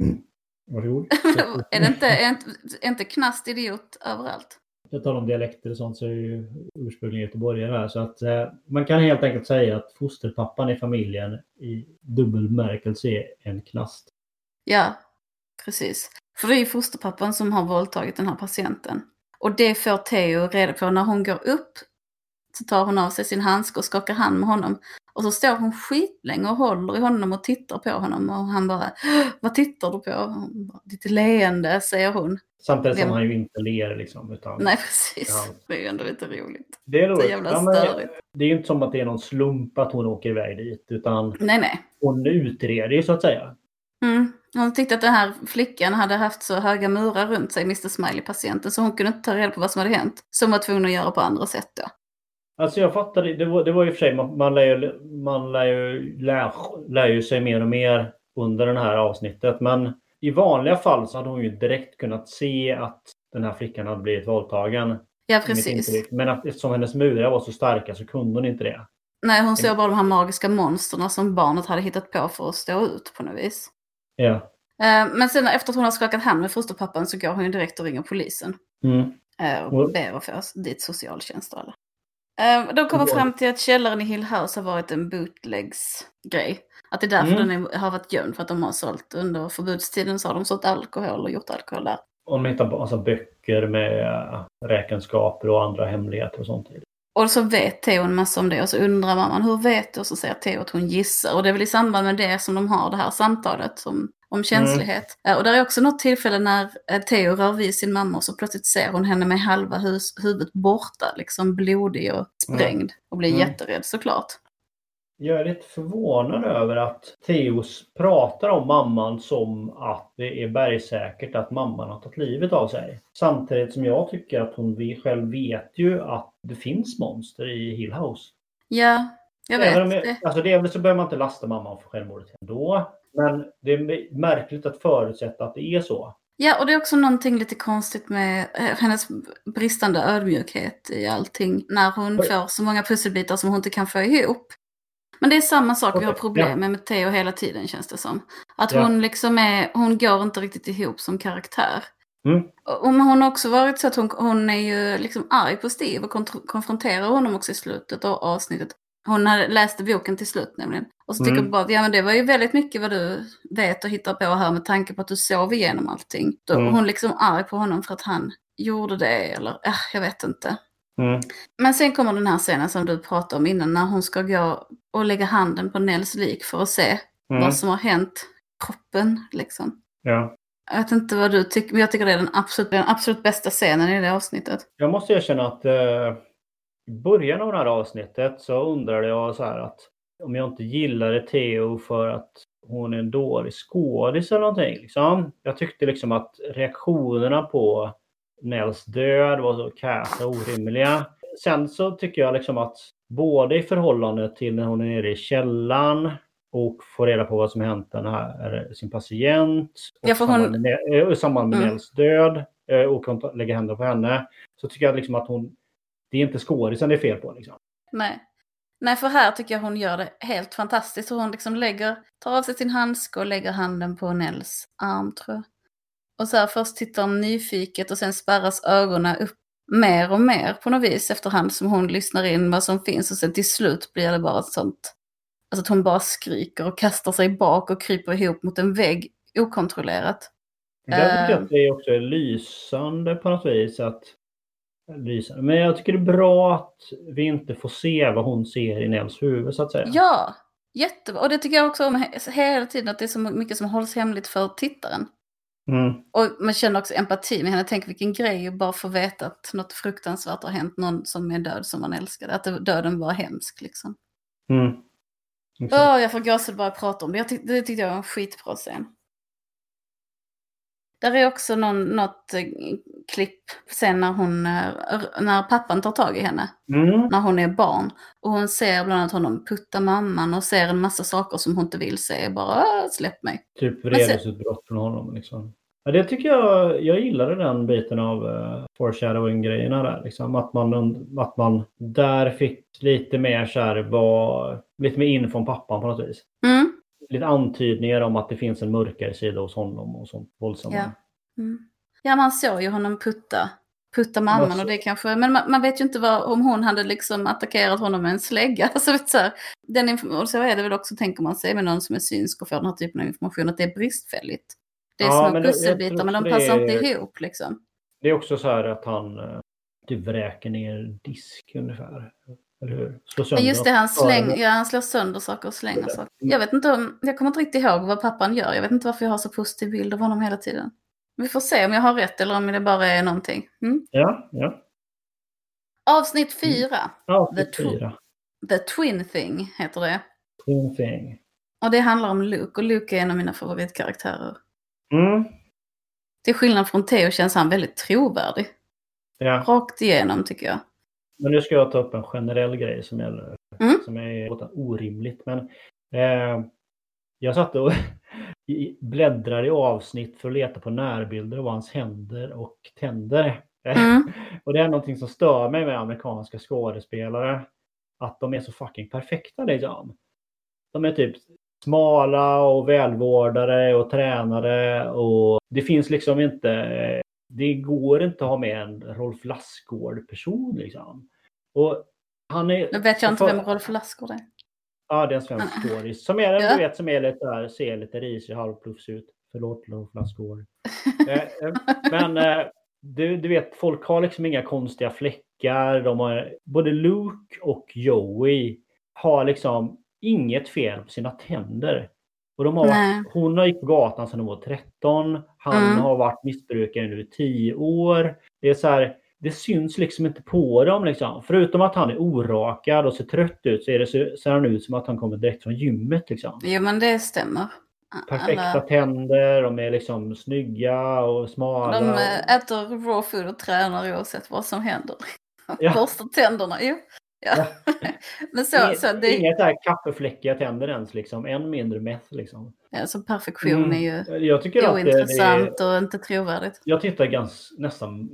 Varsågod. är det inte, är inte, är inte knast idiot överallt? Jag talar om dialekter och sånt så är ju ursprungligen göteborgare här. Så att eh, man kan helt enkelt säga att fosterpappan i familjen i dubbel bemärkelse är en knast. Ja, precis. För det är ju fosterpappan som har våldtagit den här patienten. Och det får Theo reda på när hon går upp. Så tar hon av sig sin handske och skakar hand med honom. Och så står hon skitlänge och håller i honom och tittar på honom. Och han bara, vad tittar du på? Ditt leende, säger hon. Samtidigt som Vem- han ju inte ler liksom. Utan Nej, precis. Ja. Det är ju ändå lite roligt. det är Så roligt. jävla Ja, men störigt. Det är ju inte som att det är någon slump att hon åker iväg dit. Utan Nej, nej. hon utreder ju så att säga. Mm. Hon tyckte att den här flickan hade haft så höga murar runt sig, Mr Smiley-patienten, så hon kunde inte ta reda på vad som hade hänt. Som hon var tvungen att göra på andra sätt då. Alltså jag fattar det. Var, det var i och för sig, man, man, lär, ju, man lär, ju, lär, lär ju sig mer och mer under det här avsnittet. Men i vanliga fall så hade hon ju direkt kunnat se att den här flickan hade blivit våldtagen. Ja, precis. Men att, eftersom hennes murar var så starka så kunde hon inte det. Nej, hon såg bara de här magiska monsterna som barnet hade hittat på för att stå ut på något vis. Ja. Eh, Men sen efter att hon har skakat hand med fosterpappan så går hon ju direkt och ringer polisen. Mm. eh, Och Och- ber att få dit socialtjänst och alla. Eh, De kommer fram till att källaren i Hill House har varit en bootlegs-grej. Att det är därför Mm. den är, har varit gömd, för att de har sålt under förbudstiden så har de sålt alkohol och gjort alkohol där. Och de hittar alltså böcker med räkenskaper och andra hemligheter och sånt. Och så vet Theo en massa om det och så undrar mamman hur vet du? Och så säger Theo att hon gissar. Och det är väl i samband med det som de har det här samtalet om, om känslighet. Mm. Och där är också något tillfälle när eh, Theo rör vid sin mamma och så plötsligt ser hon henne med halva hus, huvudet borta, liksom blodig och sprängd. Mm. Och blir mm. jätterädd såklart. Jag är lite förvånad över att Theos pratar om mamman som att det är bergsäkert att mamman har tagit livet av sig. Samtidigt som jag tycker att hon själv vet ju att det finns monster i Hill House. Ja, jag vet Även det. Alltså det är väl så behöver man inte lasta mamman för självmordet ändå. Men det är märkligt att förutsätta att det är så. Ja, och det är också någonting lite konstigt med eh, hennes bristande ödmjukhet i allting. När hon får så många pusselbitar som hon inte kan få ihop. Men det är samma sak vi har problem med med Theo hela tiden känns det som. Att ja. hon liksom är, hon går inte riktigt ihop som karaktär. Mm. Och hon har också varit så att hon, hon är ju liksom arg på Steve och konfronterar honom också i slutet av avsnittet. Hon läste boken till slut nämligen. Och så tycker mm. bara, ja men det var ju väldigt mycket vad du vet och hittar på här med tanke på att du sov igenom allting. Då mm. hon liksom arg på honom för att han gjorde det eller, äh, jag vet inte. Mm. Men sen kommer den här scenen som du pratade om innan när hon ska gå och lägga handen på Nels lik för att se mm. vad som har hänt kroppen liksom. Ja. Jag vet inte vad du tycker, men jag tycker det är den absolut, den absolut bästa scenen i det avsnittet. Jag måste erkänna att eh, i början av det här avsnittet så undrade jag så här att om jag inte gillade Theo för att hon är en dålig skådis eller någonting. Liksom. Jag tyckte liksom att reaktionerna på Nels död var så kassa orimliga. Sen så tycker jag liksom att både i förhållande till när hon är nere i källan och får reda på vad som hänt den här, sin patient. Och ja, hon... I samband med mm. Nels död eh, och hon lägger händerna på henne. Så tycker jag liksom att hon, det är inte skådisen det är fel på. Liksom. Nej. Nej, för här tycker jag hon gör det helt fantastiskt. Hon liksom lägger, tar av sig sin handske och lägger handen på Nels arm tror jag. Och så här, först tittar hon nyfiket och sen spärras ögonen upp mer och mer på något vis efterhand som hon lyssnar in vad som finns och sen till slut blir det bara ett sånt, alltså att hon bara skriker och kastar sig bak och kryper ihop mot en vägg okontrollerat. Jag tycker uh, att det också är lysande på något vis. Att, lysande. Men jag tycker det är bra att vi inte får se vad hon ser i Nels huvud så att säga. Ja, jättebra. Och det tycker jag också om hela tiden att det är så mycket som hålls hemligt för tittaren. Mm. Och man känner också empati med henne. Tänk vilken grej att bara få veta att något fruktansvärt har hänt någon som är död som man älskade. Att döden var hemsk liksom. Mm. Oh, jag får gåshud bara prata om det. Jag tyck det tyckte jag var en skitbra scen. Där är också någon, något eh, klipp sen när hon, eh, när pappan tar tag i henne. Mm. När hon är barn. Och hon ser bland annat honom putta mamman och ser en massa saker som hon inte vill se. Bara släpp mig. Typ vredesutbrott från honom liksom. Ja, det tycker jag, jag gillade den biten av uh, foreshadowing-grejerna där. Liksom. Att, man, att man där fick lite mer så här, var, lite mer in från pappan på något vis. Mm. Lite antydningar om att det finns en mörkare sida hos honom och sånt våldsamma. Ja. Mm. ja, man såg ju honom putta, putta mamman och det kanske, men man, man, vet ju inte vad, om hon hade liksom attackerat honom med en slägga. Alltså, vet så, här, den och så är det väl också, tänker man sig, med någon som är synsk och får den här typen av information, att det är bristfälligt. Det är ja, små pusselbitar men de passar är, inte ihop liksom. Det är också så här att han typ vräker ner disk ungefär. Eller just det, han, släng, ja, han slår sönder saker och slänger saker. Jag vet inte om, jag kommer inte riktigt ihåg vad pappan gör. Jag vet inte varför jag har så positiv bild av honom hela tiden. Vi får se om jag har rätt eller om det bara är någonting. Mm? Ja, ja. Avsnitt fyra. Mm. Avsnitt The, fyra. The Twin Thing heter det. Twin Thing. Och det handlar om Luke och Luke är en av mina favoritkaraktärer. Mm. Till skillnad från Theo känns han väldigt trovärdig. Ja. Rakt igenom tycker jag. Men nu ska jag ta upp en generell grej som, gäller, mm. som är orimligt. Men eh, jag satt och bläddrade i avsnitt för att leta på närbilder av hans händer och tänder. Mm. och det är någonting som stör mig med amerikanska skådespelare. Att de är så fucking perfekta liksom. De är typ smala och välvårdade och tränade och det finns liksom inte det går inte att ha med en Rolf Lassgård person liksom. Och han är... Nu vet jag inte vem Rolf Lassgård är. Ja, det är en svensk skådis. Som är, ja. du vet, som är lite där, ser lite risig, halvplufs ut. Förlåt Rolf Lassgård. Eh, eh, men eh, du, du vet, folk har liksom inga konstiga fläckar. De har, både Luke och Joey har liksom inget fel på sina tänder. Och de har varit, hon har gick på gatan sedan hon var 13. Han mm. har varit missbrukare nu i 10 år. Det är så här, det syns liksom inte på dem. Liksom. Förutom att han är orakad och ser trött ut så, är det så ser han ut som att han kommer direkt från gymmet. Liksom. Jo men det stämmer. Perfekta Alla... tänder, de är liksom snygga och smala. De äter raw food och tränar oavsett vad som händer. Ja. Borstar tänderna, jo. Ja. ja. men så, inget, så det... Inget där kaffefläckiga tänder ens, liksom. än mindre meth. Liksom. Ja, så perfektion mm. är ju jag tycker ointressant att det är... och inte trovärdigt. Jag tittar ganska, nästan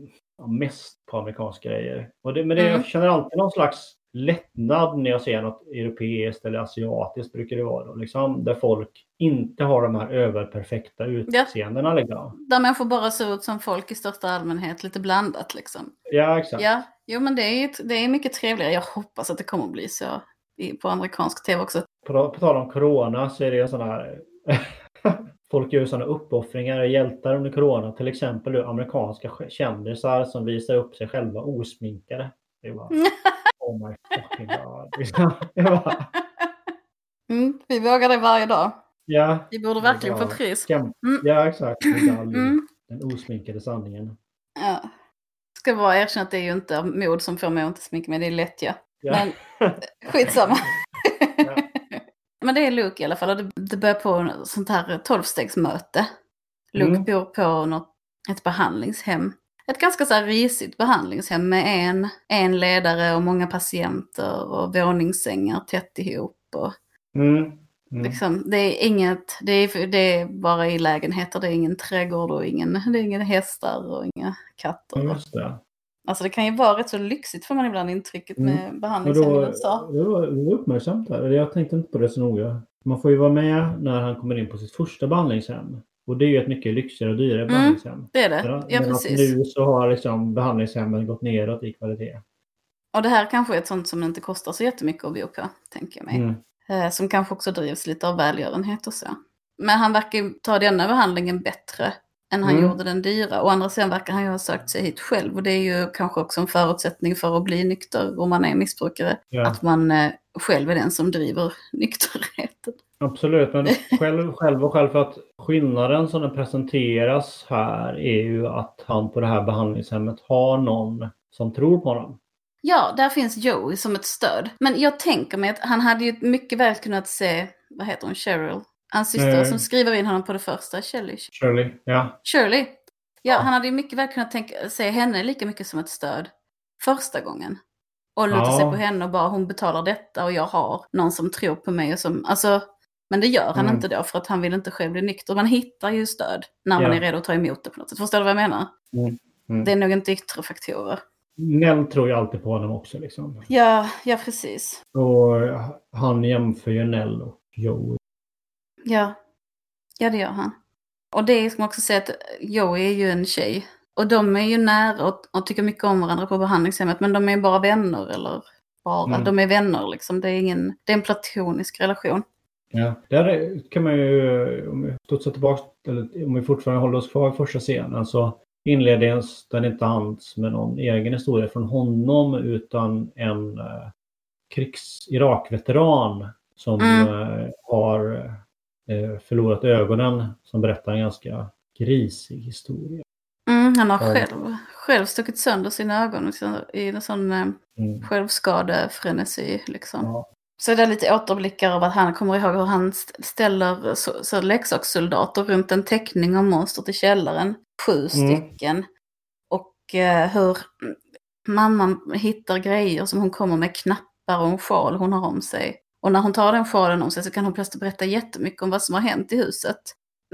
mest på amerikanska grejer. Och det, men det, mm. jag känner alltid någon slags lättnad när jag ser något europeiskt eller asiatiskt brukar det vara. Då, liksom, där folk inte har de här överperfekta utseendena. Ja. Liksom. Där människor bara ser ut som folk i största allmänhet, lite blandat liksom. Ja, exakt. Ja, jo men det är, det är mycket trevligare. Jag hoppas att det kommer att bli så på amerikansk tv också. På, på tal om corona så är det en sån här folk gör sådana uppoffringar hjältar under corona. Till exempel amerikanska kändisar som visar upp sig själva osminkade. Det var, oh my fucking god. mm, vi vågar det varje dag. Ja. Vi borde verkligen få pris. Mm. Ja, exakt. Mm. Den osminkade sanningen. Ja. Ska bara erkänna att det är ju inte mod som får mig att inte sminka mig, det är lättja. Ja. Men skitsamma. ja. Men det är Luke i alla fall och det, det börjar på sånt här tolvstegsmöte. Luke mm. bor på något, ett behandlingshem. Ett ganska så här risigt behandlingshem med en, en ledare och många patienter och våningssängar tätt ihop. Och, mm. Mm. Liksom, det är inget, det är, det är bara i lägenheter, det är ingen trädgård och ingen, det är inga hästar och inga katter. Just det. Alltså det kan ju vara rätt så lyxigt får man ibland intrycket med mm. behandlingshem i USA. Det var, uppmärksamt där. Jag tänkte inte på det så noga. Man får ju vara med när han kommer in på sitt första behandlingshem. Och det är ju ett mycket lyxigare och dyrare mm, behandlingshem. Det är det. Men, ja, precis. nu så har liksom behandlingshemmen gått neråt i kvalitet. Och det här kanske är ett sånt som inte kostar så jättemycket att bo på, tänker jag mig. Mm. Eh, som kanske också drivs lite av välgörenhet och så. Men han verkar ta denna behandlingen bättre än han mm. gjorde den dyra. Å andra sidan verkar han ju ha sökt sig hit själv och det är ju kanske också en förutsättning för att bli nykter om man är missbrukare. Ja. Att man eh, själv är den som driver nykterheten. Absolut, men själv, själv och själv för att skillnaden som den presenteras här är ju att han på det här behandlingshemmet har någon som tror på honom. Ja, där finns Joey som ett stöd. Men jag tänker mig att han hade ju mycket väl kunnat se, vad heter hon, Cheryl? Hans syster som skriver in honom på det första, Shirley. Shirley, ja. Shirley. Ja, ja, han hade ju mycket väl kunnat tänka, se henne lika mycket som ett stöd första gången. Och luta ja. sig på henne och bara hon betalar detta och jag har någon som tror på mig och som, alltså, men det gör han mm. inte då för att han vill inte själv bli nykter. Man hittar ju stöd när man ja. är redo att ta emot det på något sätt. Förstår du vad jag menar? Mm. Mm. Det är nog inte yttre faktorer. Nell tror ju alltid på honom också. Liksom. Ja, ja precis. Och han jämför ju Nell och Joey Ja, ja det gör han. Och det ska man också säga att Joey är ju en tjej. Och de är ju nära och, och tycker mycket om varandra på behandlingshemmet. Men de är bara vänner eller bara, mm. de är vänner liksom. Det är, ingen, det är en platonisk relation. Ja, där kan man ju, om vi studsar tillbaka, eller om vi fortfarande håller oss kvar i första scenen, så inleddes den inte alls med någon egen historia från honom utan en eh, krigs-Irak-veteran som mm. eh, har Eh, förlorat ögonen som berättar en ganska grisig historia. Mm, han har själv, själv stuckit sönder sina ögon liksom, i en sån eh, mm. självskadefrenesi. Liksom. Ja. Så det är lite återblickar av att han kommer ihåg hur han ställer så, så leksakssoldater runt en teckning av monstret i källaren. Sju mm. stycken. Och eh, hur mamman hittar grejer som hon kommer med knappar och en sjal hon har om sig. Och när hon tar den sjalen om sig så kan hon plötsligt berätta jättemycket om vad som har hänt i huset.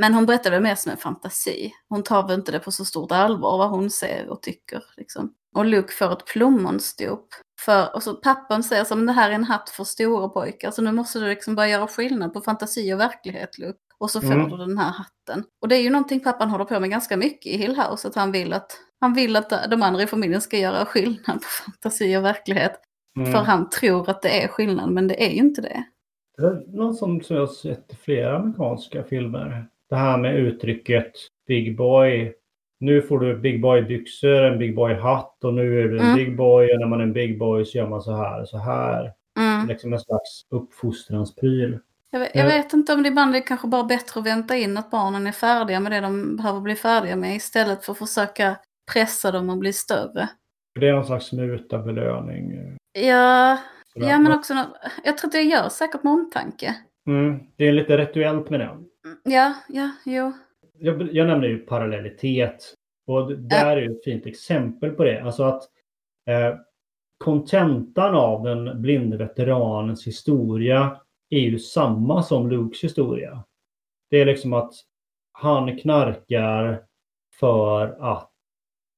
Men hon berättar väl mer som en fantasi. Hon tar väl inte det på så stort allvar vad hon ser och tycker. Liksom. Och Luke får ett plommonstop. För, och så pappan säger som det här är en hatt för stora pojkar. Så nu måste du liksom börja göra skillnad på fantasi och verklighet Luke. Och så får mm. du den här hatten. Och det är ju någonting pappan håller på med ganska mycket i Hill House. Att han vill att, han vill att de andra i familjen ska göra skillnad på fantasi och verklighet. Mm. För han tror att det är skillnad, men det är ju inte det. Det är något som, jag har sett i flera amerikanska filmer. Det här med uttrycket Big Boy nu får du Big Boy-byxor, en Big Boy-hatt och nu är du en Mm. Big Boy och när man är en Big Boy så gör man så här och så här. Mm. Liksom en slags uppfostranspryl. Jag, vet, jag vet inte om det ibland är kanske bara bättre att vänta in att barnen är färdiga med det de behöver bli färdiga med istället för att försöka pressa dem att bli större. Det är någon slags mutabelöning. Ja, Sådär. ja men också, jag tror att det gör säkert med omtanke. Mm, det är lite rituellt med det. Ja, ja, jo. Jag, jag nämnde ju parallellitet. Och det där är ju ett fint exempel på det. Alltså att eh, kontentan av den blinde veteranens historia är ju samma som Lukes historia. Det är liksom att han knarkar för att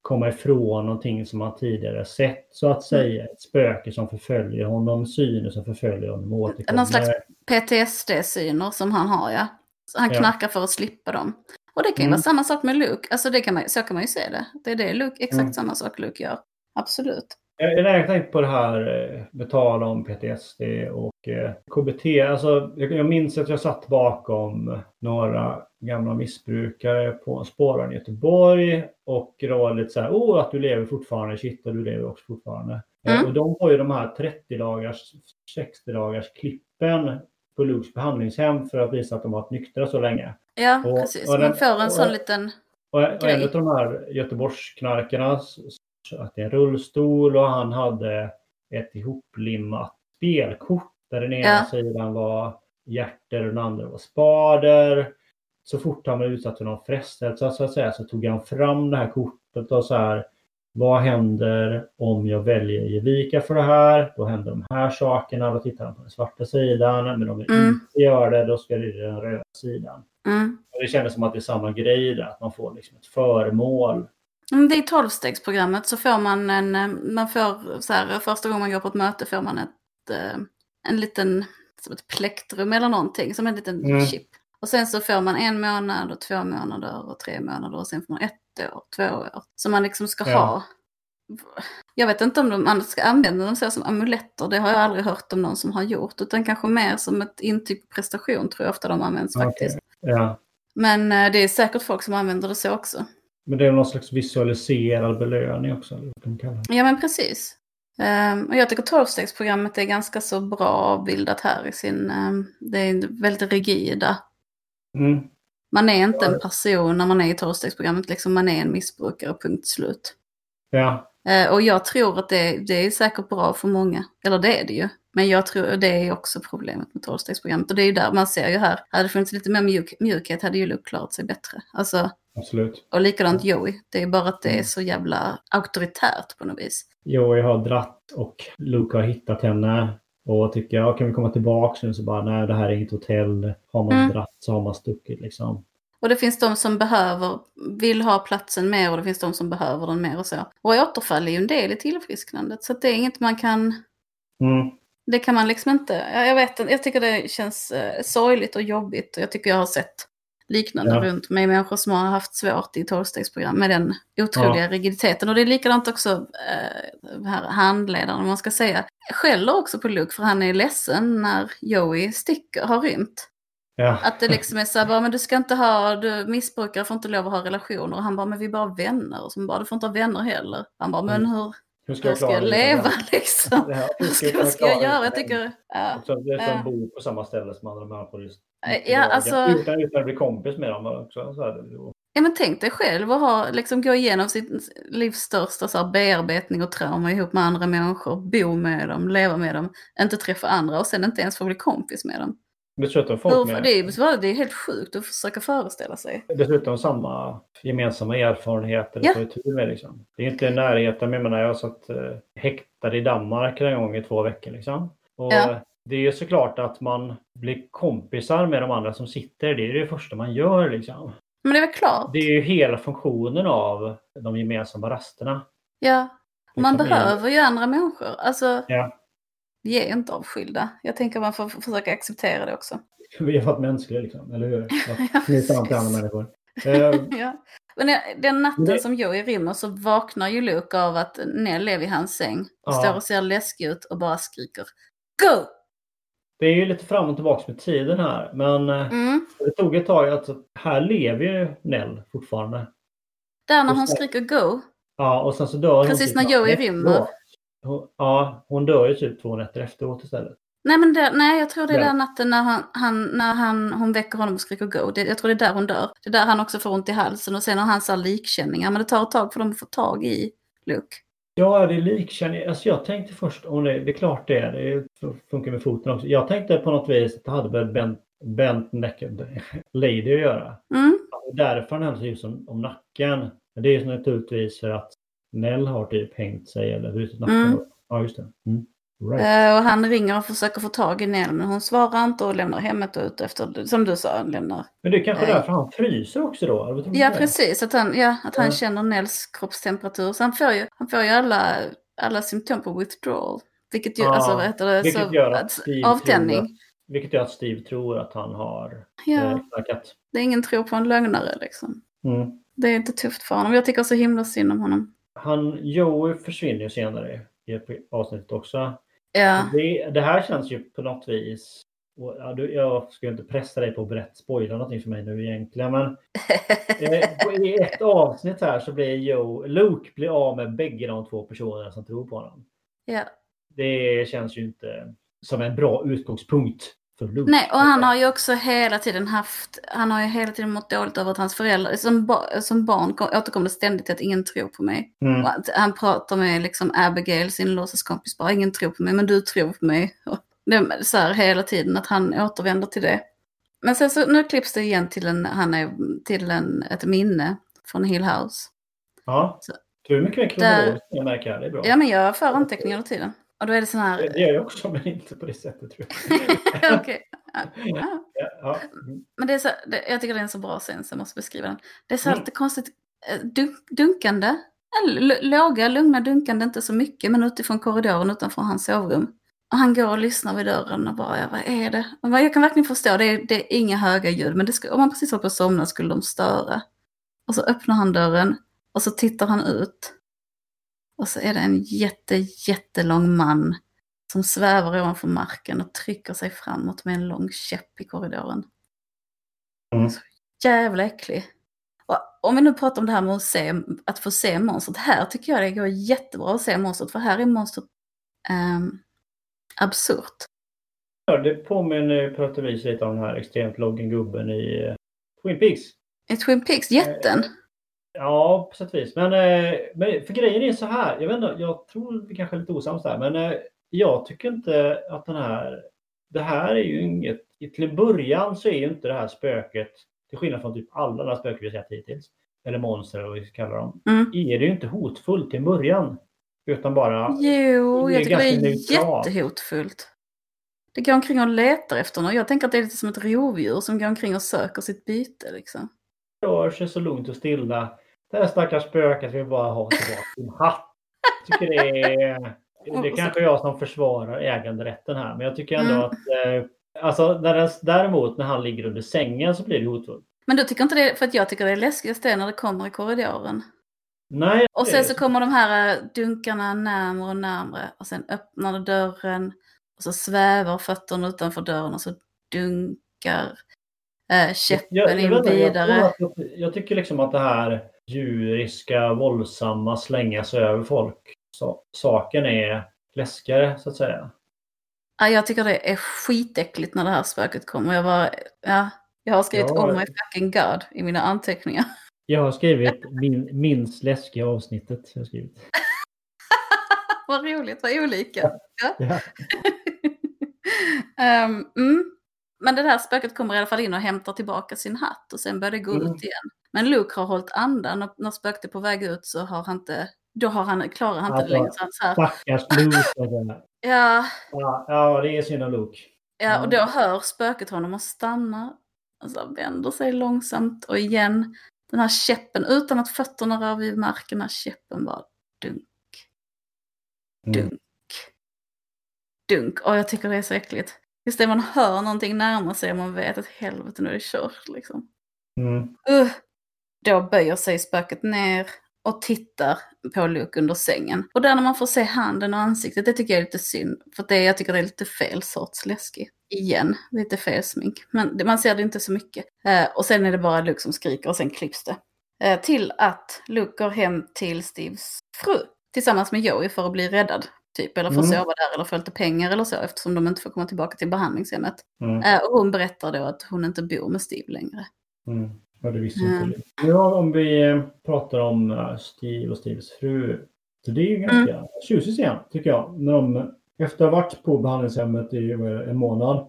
komma ifrån någonting som han tidigare sett. Så att säga ett spöke som förföljer honom, syner som förföljer honom återkommer. Någon slags PTSD-syner som han har, ja. Så han Ja. knarkar för att slippa dem. Och det kan ju Mm. vara samma sak med Luke. Alltså det kan man, så kan man ju se det. Det är det Luke, exakt Mm. samma sak Luke gör. Absolut. Jag jag har tänkt på det här eh, med tal om PTSD och eh, KBT. Alltså, jag, minns att jag satt bakom några gamla missbrukare på en spårvagn i Göteborg och det var lite så här, oh att du lever fortfarande, shit och du lever också fortfarande. Eh, Mm. Och de har ju de här 30 dagars, 60 dagars klippen på Lukes behandlingshem för att visa att de har varit nyktra så länge. Ja, Och- precis. och den- Man får en sån liten... Och, och en av de här Göteborgsknarkarna satt i en rullstol och han hade ett ihoplimmat spelkort där den ena Ja. sidan var hjärter och den andra var spader. Så fort han var utsatt för någon frestelse så att säga så tog han fram det här kortet och så här vad händer om jag väljer att ge vika för det här? Då händer de här sakerna. Då tittar han på den svarta sidan. Men om jag Mm. inte gör det, då ska det i den röda sidan. Mm. Och det kändes som att det är samma grej där, att man får liksom ett föremål. Mm, Det är tolvstegsprogrammet så får man en, eh, man får så här, första gången man går på ett möte får man ett, eh, en liten, som ett plektrum eller någonting, som en liten Mm. chip. Och sen så får man en månad och två månader och tre månader och sen får man ett år, två år. Så man liksom ska Ja. ha. Jag vet inte om de ska använda dem så som amuletter, det har jag aldrig hört om någon som har gjort. Utan kanske mer som ett intyg på prestation tror jag ofta de används Okej. faktiskt. Ja. Men eh, det är säkert folk som använder det så också. Men det är någon slags visualiserad belöning också. Eller vad man det. Ja men precis. Ehm, och jag tycker tolvstegsprogrammet är ganska så bra avbildat här i sin, ehm, det är väldigt rigida. Mm. Man är inte Ja. en person när man är i tolvstegsprogrammet, liksom man är en missbrukare, punkt slut. Ja. Eh, och jag tror att det, det är säkert bra för många, eller det är det ju. Men jag tror det är också problemet med tolvstegsprogrammet. Och det är ju där man ser ju här, hade det funnits lite mer mjuk, mjukhet hade ju Luke klarat sig bättre. Alltså, Absolut. och likadant Joey, det är bara att det är Mm. så jävla auktoritärt på något vis. Joey har dratt och Luke har hittat henne. Och tycker, ja, kan vi komma tillbaka nu? Så bara, nej det här är inget hotell. Har man Mm. dratt så har man stuckit liksom. Och det finns de som behöver, vill ha platsen mer och det finns de som behöver den mer och så. Och återfall är ju en del i tillfrisknandet. Så det är inget man kan, Mm. Det kan man liksom inte, ja, jag vet jag tycker det känns eh, sorgligt och jobbigt. Och jag tycker jag har sett liknande Ja. runt mig, människor som har haft svårt i tolvstegsprogram med den otroliga rigiditeten. Och det är likadant också eh, här handledaren, om man ska säga, skäller också på Luke för han är ledsen när Joey sticker, har rymt. Ja. Att det liksom är så här, bara, men du ska inte ha, du missbrukare får inte lov att ha relationer. Och han bara, men vi är bara vänner. Och så bara, du får inte ha vänner heller. Han bara, men Mm. Hur, Hur hur ska jag det? leva liksom? Här- Vad ska, vad ska jag klara göra? Jag tycker, ja. Det är som Ja. bo på samma ställe som andra människor. Just, Ja, alltså- utan, utan att bli kompis med dem också. Så här, ja men tänk dig själv att ha, liksom gå igenom sitt livs största så här, bearbetning och trauma ihop med andra människor. Bo med dem, leva med dem, inte träffa andra och sen inte ens få bli kompis med dem. Dessutom folk med det, är, det är helt sjukt att försöka föreställa sig. dessutom samma gemensamma erfarenheter Ja. att ta med. Liksom. Det är inte i närheten, men jag menar, jag satt eh, häktad i Danmark en gång i två veckor. Liksom. Och Ja. Det är ju såklart att man blir kompisar med de andra som sitter. Det är det första man gör. Liksom. Men det är väl klart. Det är ju hela funktionen av de gemensamma rasterna. Ja, man behöver ju andra människor. Alltså, Ja. Vi är inte avskilda. Jag tänker man får försöka acceptera det också. Vi har varit mänskliga, liksom, eller hur? Ja, knyta an till andra precis. människor. Eh, Ja. Men den natten Det- som Joey rymmer så vaknar ju Luke av att Nell är vid hans säng. Ja. står och ser läskig ut och bara skriker Go! det är ju lite fram och tillbaka med tiden här. Men eh, Mm. det tog ett tag. Alltså, här lever ju Nell fortfarande. Där när hon skriker go. Ja, och sen så dör hon Precis typ när Joey rymmer. Hon, ja, hon dör ju typ två nätter efteråt istället. Nej, men det, nej, jag tror det är den natten när, han, han, när han, hon väcker honom och skriker go. Det, jag tror det är där hon dör. Det är där han också får ont i halsen och sen har han så likkänningar. Men det tar ett tag för dem att få tag i Luke. Ja, det är likkänning. Alltså jag tänkte först, om det, det är klart det är, det funkar med foten också. Jag tänkte på något vis att det hade med bent, bent necked lady att göra. Mm. Därför han ser ut som om nacken. Men det är ju naturligtvis för att Nell har typ hängt sig eller brutit nacken. Mm. Ja, just det. Mm. Right. Eh, och han ringer och försöker få tag i Nell men hon svarar inte och lämnar hemmet och ut efter, som du sa, lämnar. Men det är kanske Nej. därför han fryser också då? Ja, precis. Att han, ja, att han Ja. känner Nells kroppstemperatur. Så han får ju, han får ju alla, alla symptom på withdrawal. Vilket ju, Ja, alltså vad heter det, vilket så, gör att Steve avtändning. tror Vilket gör att Steve tror att han har Ja, eh, det är ingen tro på en lögnare liksom. Mm. Det är inte tufft för honom. Jag tycker så himla synd om honom. Han, Joey försvinner ju senare i ett avsnitt också. Ja, Det, det här känns ju på något vis... Och, ja, du, jag ska ju inte pressa dig på att berätta, spoila någonting för mig nu egentligen. Men eh, i ett avsnitt här så blir Joe, Luke blir av med bägge de två personerna som tror på honom. ja. Det känns ju inte som en bra utgångspunkt för Luke. Nej, och han har ju också hela tiden haft, han har ju hela tiden mått dåligt över att hans föräldrar, som, ba, som barn kom, återkom det ständigt att ingen tror på mig. Mm. Han pratar med liksom Abigail, sin låtsaskompis, bara ingen tror på mig, men du tror på mig. Och det så här hela tiden att han återvänder till det. Men sen så nu klipps det igen till, en, han är, till en, ett minne från Hill House. Ja. Så- Du är mycket Där- jag märker. Det är bra. Ja, men jag för anteckningar hela tiden. Och då är det sån här... det gör jag också, men inte på det sättet tror jag. Okej. Ja, ja. Men det är så, det, jag tycker det är en så bra scen så jag måste beskriva den. Det är så Mm. lite konstigt eh, dunk, dunkande. Låga, lugna dunkande, inte så mycket, men utifrån korridoren utanför hans sovrum. Och han går och lyssnar vid dörren och bara, ja, vad är det? Jag kan verkligen förstå, det är, det är inga höga ljud, men ska, om man precis håller på att somna skulle de störa. Och så öppnar han dörren och så tittar han ut. Och så är det en jätte, jättelång man som svävar ovanför marken och trycker sig framåt med en lång käpp i korridoren. Mm. Så jävla äcklig. Och om vi nu pratar om det här med att, se, att få se monstret. Här tycker jag det går jättebra att se monstret. För här är monstret um, absurt. Ja, Det påminner på ett vis lite om den här extremt långa gubben i eh, Twin Peaks. I Twin Peaks, jätten. Ja, på sätt och vis. Men, eh, men för grejen är så här. Jag vet inte, jag tror vi kanske är lite osams där. Men eh, jag tycker inte att den här... Det här är ju inget... Till en början så är ju inte det här spöket, till skillnad från typ alla de här spöken vi sett hittills, eller monster eller vad vi ska kalla dem, Mm. är det ju inte hotfullt till en början. Utan bara... Jo, jag tycker det är neutralt. jättehotfullt. Det går omkring och letar efter något. Jag tänker att det är lite som ett rovdjur som går omkring och söker sitt byte liksom. rör sig så lugnt och stilla. Det här stackars spöket vill bara ha tillbaka sin hatt. Jag tycker det är... Det är kanske jag som försvarar äganderätten här, men jag tycker ändå Mm. att... Eh, alltså, när den, däremot när han ligger under sängen så blir det hotfullt. Men du tycker inte det, för att jag tycker det är läskigast det är när det kommer i korridoren. Nej, Och det- sen så kommer de här eh, dunkarna närmare och närmare och sen öppnar det dörren och så svävar fötterna utanför dörren och så dunkar eh, käppen jag, jag, in jag, vidare. att- jag tycker liksom att det här djuriska, våldsamma, slänga sig över folk. Så, saken är läskigare så att säga. Ja, jag tycker det är skitäckligt när det här spöket kommer. Jag, bara, ja, jag har skrivit Ja. oh my fucking god i mina anteckningar. Jag har skrivit min, minst läskiga avsnittet. Jag har skrivit. vad roligt, vad olika. Ja. Ja. Ehm, mm. Men det där spöket kommer i alla fall in och hämtar tillbaka sin hatt och sen börjar det gå Mm. ut igen. Men Luke har hållit andan och när spöket är på väg ut så har han inte, då har han, klarar han inte Alltså, det längre. Så här, Stackars Luke. ja, Ja, ja, det är synd om Luke. ja, och Mm. då hör spöket honom och stannar. Och så vänder sig långsamt och igen den här käppen utan att fötterna rör vid marken, här käppen bara dunk, Mm. dunk, dunk. Och jag tycker det är så äckligt. Just det, man hör någonting närma sig och man vet att helvete nu är det kört liksom. Mm. Uh, då böjer sig spöket ner och tittar på Luke under sängen. Och där när man får se handen och ansiktet, det tycker jag är lite synd. För det, jag tycker det är lite fel sorts läskig. Igen, lite fel smink. Men man ser det inte så mycket. Eh, och sen är det bara Luke som skriker och sen klipps det. Eh, till att Luke går hem till Steves fru tillsammans med Joey för att bli räddad. Typ, eller få Mm. sova där eller få lite pengar eller så eftersom de inte får komma tillbaka till behandlingshemmet. Mm. Eh, och hon berättar då att hon inte bor med Steve längre. Mm. Ja, det visste Mm. inte. Ja, om vi eh, pratar om eh, Steve och Steves fru. Så det är ju ganska Mm. tjusig scen, tycker jag. När de, efter att ha varit på behandlingshemmet i en månad,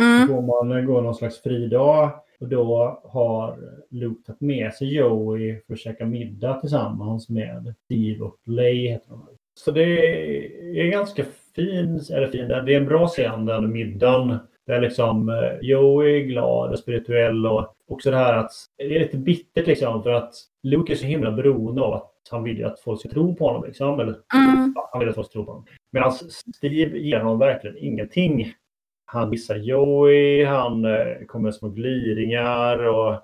Mm. får man gå någon slags fridag. Och då har Luke tagit med sig Joey för att käka middag tillsammans med Steve och Lay. Heter de. Så det är ganska fin, eller fin, det är en bra scen den middagen. Där liksom eh, Joey är glad och spirituell och också det här att det är lite bittert liksom för att Luke är så himla beroende av att han vill ju att folk ska tro på honom. Liksom, eller Mm. han vill att folk ska tro på honom. Medan Steve ger honom verkligen ingenting. Han missar Joey, han eh, kommer med små gliringar och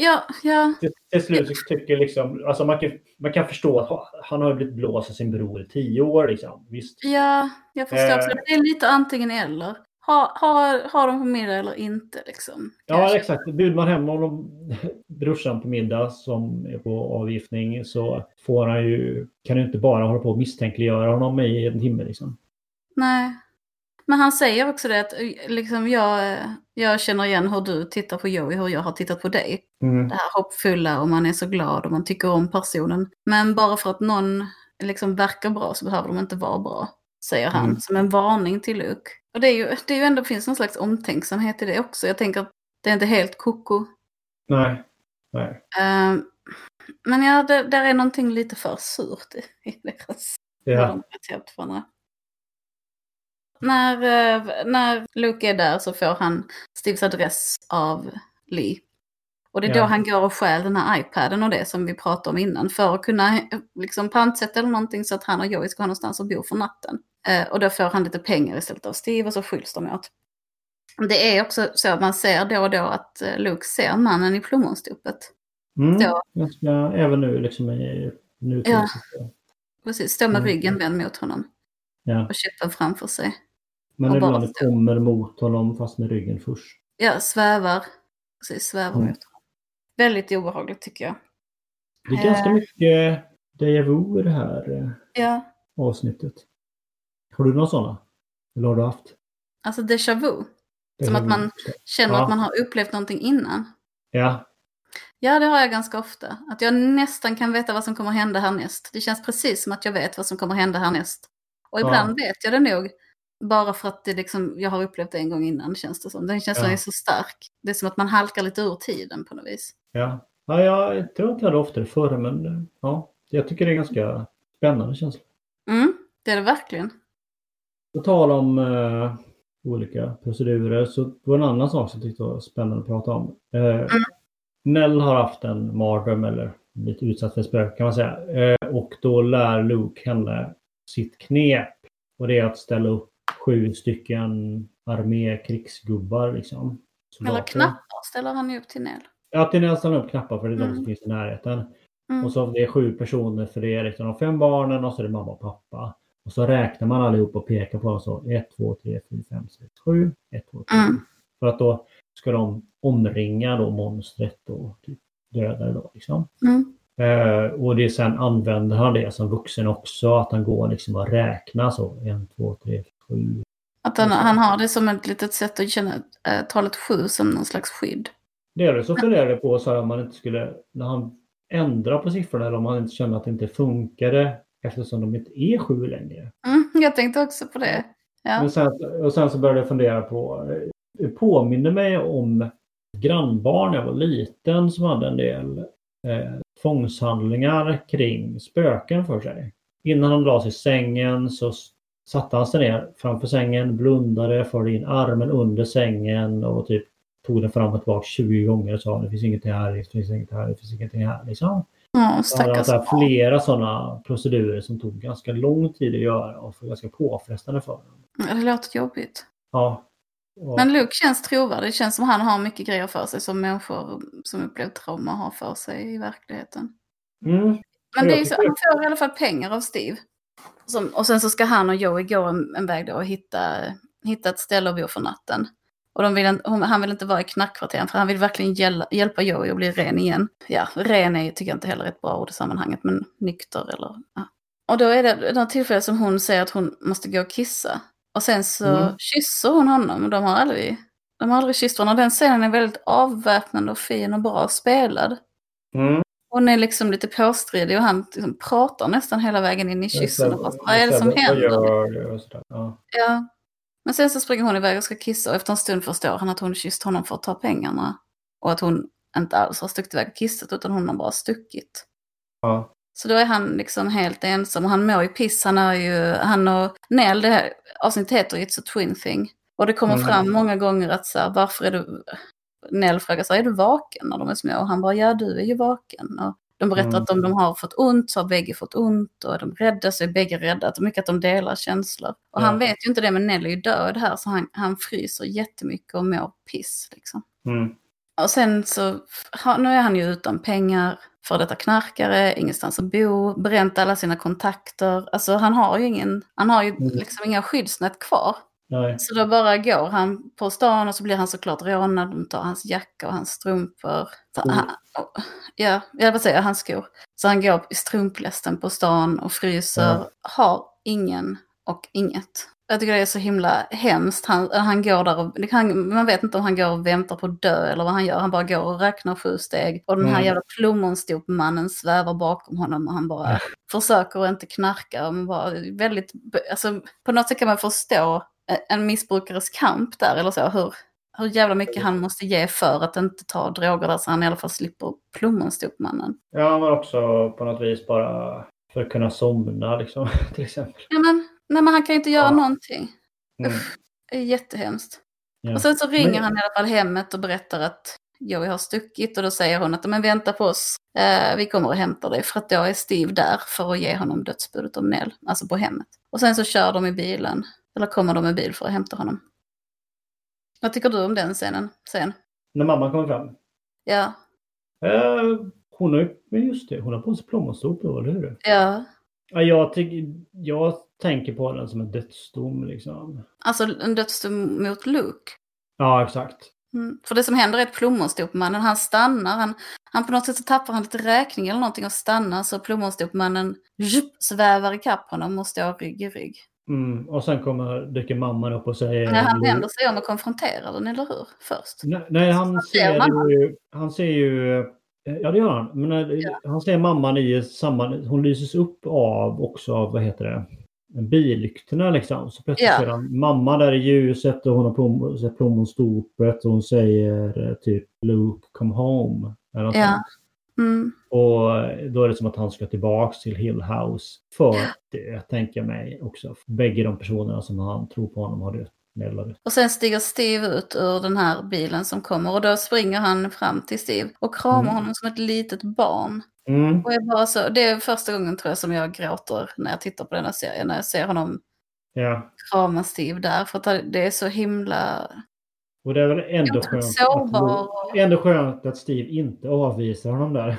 Ja, ja, till, till slut så tycker liksom, alltså man kan, man kan förstå att ha- han har blivit blåst av sin bror i tio år liksom. Visst. ja, jag förstår också. Eh. Det är lite antingen eller. Har ha, ha de på middag eller inte liksom. Ja Kanske. exakt. Bjuder man hem honom, brorsan på middag som är på avgiftning så får han ju, kan ju inte bara hålla på och misstänkliggöra honom i en timme liksom. Nej. Men han säger också det att eh, liksom, jag, eh, jag känner igen hur du tittar på Joey, hur jag har tittat på dig. Mm. Det här hoppfulla och man är så glad och man tycker om personen. Men bara för att någon liksom verkar bra så behöver de inte vara bra. Säger han Mm. som en varning till Luke. Och det är ju, det är ju ändå, finns någon slags omtänksamhet i det också. Jag tänker att det är inte helt koko. Nej. Nej. Eh, men ja, det, där är någonting lite för surt i, i deras Ja. på varandra. När, eh, när Luke är där så får han Steves adress av Lee. Och det är Ja. då han går och stjäl den här iPaden och det som vi pratade om innan. För att kunna eh, liksom pantsätta eller någonting så att han och Joey ska ha någonstans att bo för natten. Eh, och då får han lite pengar istället av Steve och så skylls de åt. Det är också så att man ser då och då att eh, Luke ser mannen i plommonstopet. Mm. Ganska, även nu liksom i nutid. Ja. Precis, står med Mm. ryggen vänd mot honom ja. och käppen framför sig. Men ibland stå. kommer mot honom fast med ryggen först. Ja, svävar. Precis, svävar Mm. mot honom. Väldigt obehagligt tycker jag. Det är ganska Eh. mycket déjà vu i det här Ja, avsnittet. Har du några sådana? Eller har du haft? alltså déjà vu. Som Déjà att man känner Ja. att man har upplevt någonting innan. Ja, Ja, det har jag ganska ofta. Att jag nästan kan veta vad som kommer hända härnäst. Det känns precis som att jag vet vad som kommer hända härnäst. Och Ja. ibland vet jag det nog. Bara för att det liksom, jag har upplevt det en gång innan känns det som. Den känslan Ja. är så stark. Det är som att man halkar lite ur tiden på något vis. ja. ja jag tror inte jag hade oftare förr men ja, jag tycker det är ganska spännande känsla. Mm, det är det verkligen. På tal om eh, olika procedurer så var en annan sak som jag tyckte var spännande att prata om. Eh, Nell har haft en mardröm eller blivit utsatt för spöke kan man säga. Eh, och då lär Luke henne sitt knep. Och det är att ställa upp sju stycken armékrigsgubbar liksom. Eller knappar ställer han upp till Nell. Ja, till Nell ställer upp knappar för det är de som Mm. finns i närheten. Mm. Och så det är sju personer för det är liksom de fem barnen och så är det mamma och pappa. Och så räknar man allihop och pekar på dem så 1, 2, 3, 4, 5, 6, 7, 1, 2, 3. Mm. För att då ska de omringa då monstret och typ döda det då liksom. Mm. Eh, och det sen använder han det som vuxen också, att han går liksom och räknar så 1, 2, 3, 7. Att han, han har det som ett litet sätt att känna äh, talet sju som någon slags skydd. Det är det så funderar jag på så här, om man inte skulle, när han ändrar på siffrorna eller om han inte känner att det inte funkade eftersom de inte är sju längre. Mm, jag tänkte också på det. Ja. Men sen, och sen så började jag fundera på, det påminner mig om grannbarn när jag var liten som hade en del eh, tvångshandlingar kring spöken för sig. Innan han la sig i sängen så satte han sig ner framför sängen, blundade, förde in armen under sängen och typ tog den fram och tillbaka 20 gånger och sa det finns ingenting här, det finns ingenting här, det finns ingenting här. Liksom. Ja, stackars barn. flera sådana procedurer som tog ganska lång tid att göra och var ganska påfrestande för honom. Det låter jobbigt. Ja. Och- Men Luke känns trovärdig. Det känns som han har mycket grejer för sig som människor som upplevt trauma har för sig i verkligheten. Mm. Men det är så, han får i alla fall pengar av Steve. Som, och sen så ska han och Joey gå en, en väg då och hitta, hitta ett ställe att bo för natten. Och de vill, han vill inte vara i knarkkvarteren för han vill verkligen hjäl, hjälpa Joey att bli ren igen. Ja, ren är, tycker jag inte heller är ett bra ord i sammanhanget, men nykter eller... Ja. Och då är det något tillfälle som hon säger att hon måste gå och kissa. Och sen så mm. kysser hon honom och de har aldrig, de har aldrig kysst varandra. Den scenen är väldigt avväpnande och fin och bra spelad. Mm. Hon är liksom lite påstridig och han liksom pratar nästan hela vägen in i kyssen. Och bara, vad är det som händer? Ja. ja. Men sen så springer hon iväg och ska kissa och efter en stund förstår han att hon kysst honom för att ta pengarna. Och att hon inte alls har stuckit iväg och kissat utan hon har bara stuckit. Ja. Så då är han liksom helt ensam och han mår ju piss. Han är ju, han och Nell, det här avsnittet heter It's a Twin Thing. Och det kommer mm. fram många gånger att så här, varför är du, Nell frågar så här, är du vaken när de är små? Och han bara, ja du är ju vaken. Och de berättar mm. att om de har fått ont så har bägge fått ont och är de rädda så är bägge rädda. Att mycket att de delar känslor. Och mm. han vet ju inte det men Nell är ju död här så han, han fryser jättemycket och mår piss liksom. Mm. Och sen så, nu är han ju utan pengar, för detta knarkare, ingenstans att bo, bränt alla sina kontakter. Alltså han har ju ingen, han har ju mm. liksom inga skyddsnät kvar. Nej. Så då bara går han på stan och så blir han såklart rånad. De tar hans jacka och hans strumpor. Mm. Han, ja, jag vill säga hans skor. Så han går i strumplästen på stan och fryser. Ja. Har ingen och inget. Jag tycker det är så himla hemskt. Han, han går där och han, man vet inte om han går och väntar på att dö eller vad han gör. Han bara går och räknar sju steg. Och den här mm. jävla plommonstopmannen svävar bakom honom och han bara mm. försöker att inte knarka. Och bara väldigt, alltså, på något sätt kan man förstå en missbrukares kamp där eller så. Hur, hur jävla mycket han måste ge för att inte ta droger där så han i alla fall slipper plommonstopmannen. Ja, men också på något vis bara för att kunna somna liksom, till exempel. Ja, men Nej men han kan ju inte göra ja. någonting. Mm. Det är jättehemskt. Ja. Och sen så ringer men... han i alla fall hemmet och berättar att Joey har stuckit och då säger hon att men vänta på oss, eh, vi kommer och hämtar dig för att då är Steve där för att ge honom dödsbudet om Nell, alltså på hemmet. Och sen så kör de i bilen, eller kommer de med bil för att hämta honom. Vad tycker du om den scenen? Sen? När mamma kommer fram? Ja. Eh, hon har ju, just det, hon har på sig plommonstop eller hur? Ja. Ja, jag, jag tänker på den som en dödsdom. Liksom. Alltså en dödsdom mot Luke? Ja, exakt. Mm. För det som händer är att plommonstopmannen, han stannar, han, han på något sätt så tappar han lite räkning eller någonting och stannar så plommonstopmannen svävar ikapp honom och står rygg i rygg. Mm. Och sen kommer, dyker mamman upp och säger... Nej, han vänder sig om och konfronterar den, eller hur? Först. Nej, nej han, ser ju, han ser ju Eh, ja, det gör han. Men eh, ja. han ser mamman i samma... Hon lyses upp av också av, vad heter det, billyktorna liksom. Så plötsligt ja. ser han mamma där i ljuset och hon har plom, plommonstopet och hon säger eh, typ Luke come home. Eller ja. Mm. Och då är det som att han ska tillbaks till Hill House för det, tänker jag mig också. Bägge de personerna som han tror på honom har dött. Och sen stiger Steve ut ur den här bilen som kommer och då springer han fram till Steve och kramar mm. honom som ett litet barn. Mm. Och jag bara så, det är första gången tror jag som jag gråter när jag tittar på den här serien, när jag ser honom ja. krama Steve där. För att det är så himla... Och det är väl ändå skönt, att, ändå skönt att Steve inte avvisar honom där.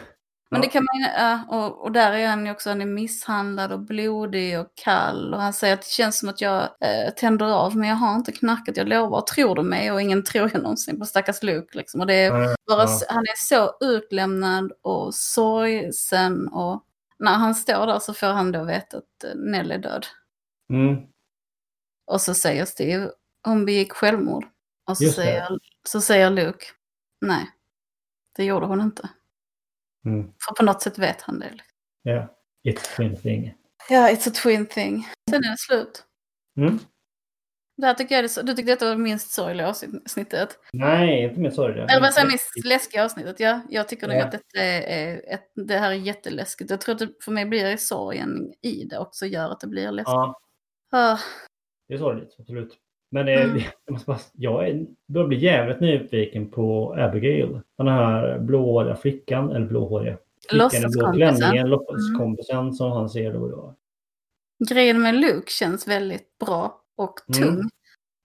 Men det kan man och, och där är han ju också, han är misshandlad och blodig och kall. Och han säger att det känns som att jag eh, tänder av, men jag har inte knackat, jag lovar. Tror du mig? Och ingen tror jag någonsin på stackars Luke. Liksom. Och det är bara, ja. Han är så utlämnad och sorgsen. Och när han står där så får han då veta att eh, Nell är död. Mm. Och så säger Steve, hon begick självmord. Och så säger, så säger Luke, nej, det gjorde hon inte. Mm. För på något sätt vet han det. Ja, yeah. it's a twin thing. Ja, it's a twin thing. Sen är det slut. Mm. Det här tycker jag du tyckte detta var det minst sorgliga avsnittet? Nej, inte minst sorgliga. Eller vad säger minst läskiga avsnittet? Ja, jag tycker nog ja. att detta är, ett, det här är jätteläskigt. Jag tror att det för mig blir sorgen i det också gör att det blir läskigt. Ja. Ah. Det är sorgligt, absolut. Men eh, mm. jag, måste bara, jag är, börjar bli jävligt nyfiken på Abigail. Den här blåhåriga flickan, eller blåhåriga. Klänningen, låtsaskompisen mm. som han ser då och då. Grejen med Luke känns väldigt bra och mm. tung. Mm.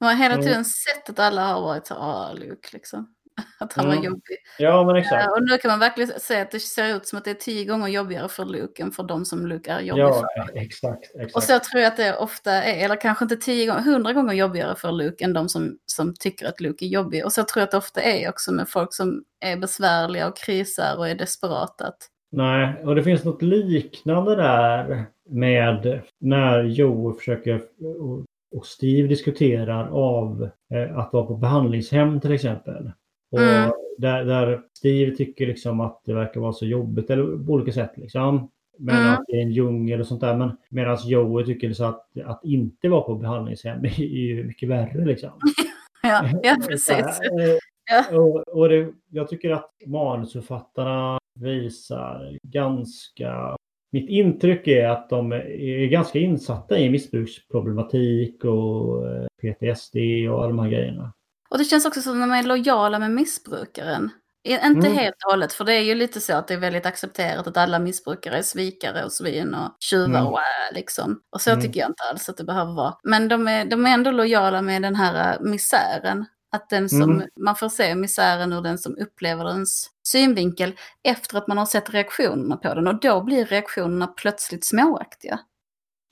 Man har hela tiden mm. sett att alla har varit så, ah Luke liksom. Att han var Mm. jobbig. Ja, men exakt. Eh, Och nu kan man verkligen säga att det ser ut som att det är tio gånger jobbigare för Luke än för de som Luke är jobbig Ja, för. exakt. exakt. Och så tror jag att det ofta är, eller kanske inte tio gånger, hundra gånger jobbigare för Luke än de som, som tycker att Luke är jobbig. Och så tror jag att det ofta är också med folk som är besvärliga och krisar och är desperata. Att, Nej, och det finns något liknande där med när Joe försöker och- och Steve diskuterar av eh, att vara på behandlingshem till exempel. Och Mm. där, där Steve tycker liksom att det verkar vara så jobbigt, eller på olika sätt liksom. Men Mm. att det är en djungel och sånt där. Men medan Joe tycker liksom att, att inte vara på behandlingshem är ju mycket värre liksom. ja, ja, precis. Eh, Ja. Och, och det, jag tycker att manusförfattarna visar ganska... Mitt intryck är att de är ganska insatta i missbruksproblematik och eh, PTSD och alla de här grejerna. Och det känns också som att de är lojala med missbrukaren. Inte Mm. helt och hållet, för det är ju lite så att det är väldigt accepterat att alla missbrukare är svikare och svin och tjuvar Mm. och äh, liksom. Och så Mm. tycker jag inte alls att det behöver vara. Men de är, de är ändå lojala med den här misären. Att den som, Mm. man får se misären ur den som upplever dens synvinkel efter att man har sett reaktionerna på den. Och då blir reaktionerna plötsligt småaktiga.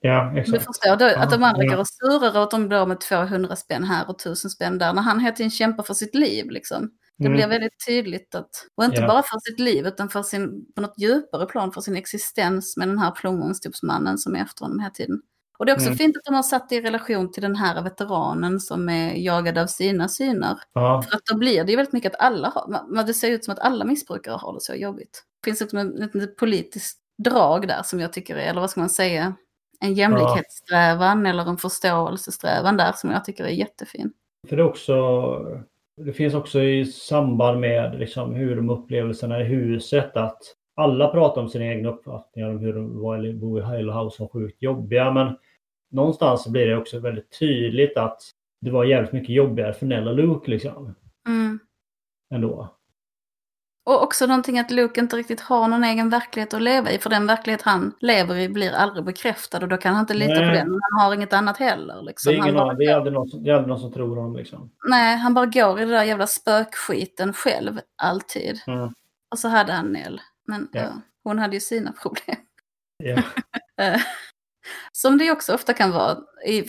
Ja, Du exakt. förstår, då, att de andra Ja. går och surar åt dem då med 200 spänn här och 1000 spänn där. När han hela tiden kämpar för sitt liv liksom. Det Mm. blir väldigt tydligt att, och inte Ja. bara för sitt liv utan för sin, på något djupare plan för sin existens med den här plommonstopsmannen som är efter honom hela tiden. Och det är också Mm. fint att de har satt det i relation till den här veteranen som är jagad av sina syner. Ja, För att då blir det ju väldigt mycket att alla har, det ser ut som att alla missbrukare har det så jobbigt. Det finns också ett, ett politiskt drag där som jag tycker är, eller vad ska man säga, en jämlikhetssträvan eller en förståelsesträvan där som jag tycker är jättefin. för det också... Det finns också i samband med liksom hur de upplevelserna i huset att alla pratar om sina egna uppfattningar om hur de var eller bo i Hilo House var sjukt jobbiga. Men någonstans blir det också väldigt tydligt att det var jävligt mycket jobbigare för Nell och Luke liksom. Mm. Ändå. Och också någonting att Luke inte riktigt har någon egen verklighet att leva i. För den verklighet han lever i blir aldrig bekräftad och då kan han inte lita Nej. på den. Han har inget annat heller. Liksom. Det är, ingen, bara, det, är aldrig någon som, det är aldrig någon som tror honom liksom. nej, han bara går i det där jävla spökskiten själv, alltid. Mm. Och så hade han Nell. Men Ja. ja, hon hade ju sina problem. Ja. Som det också ofta kan vara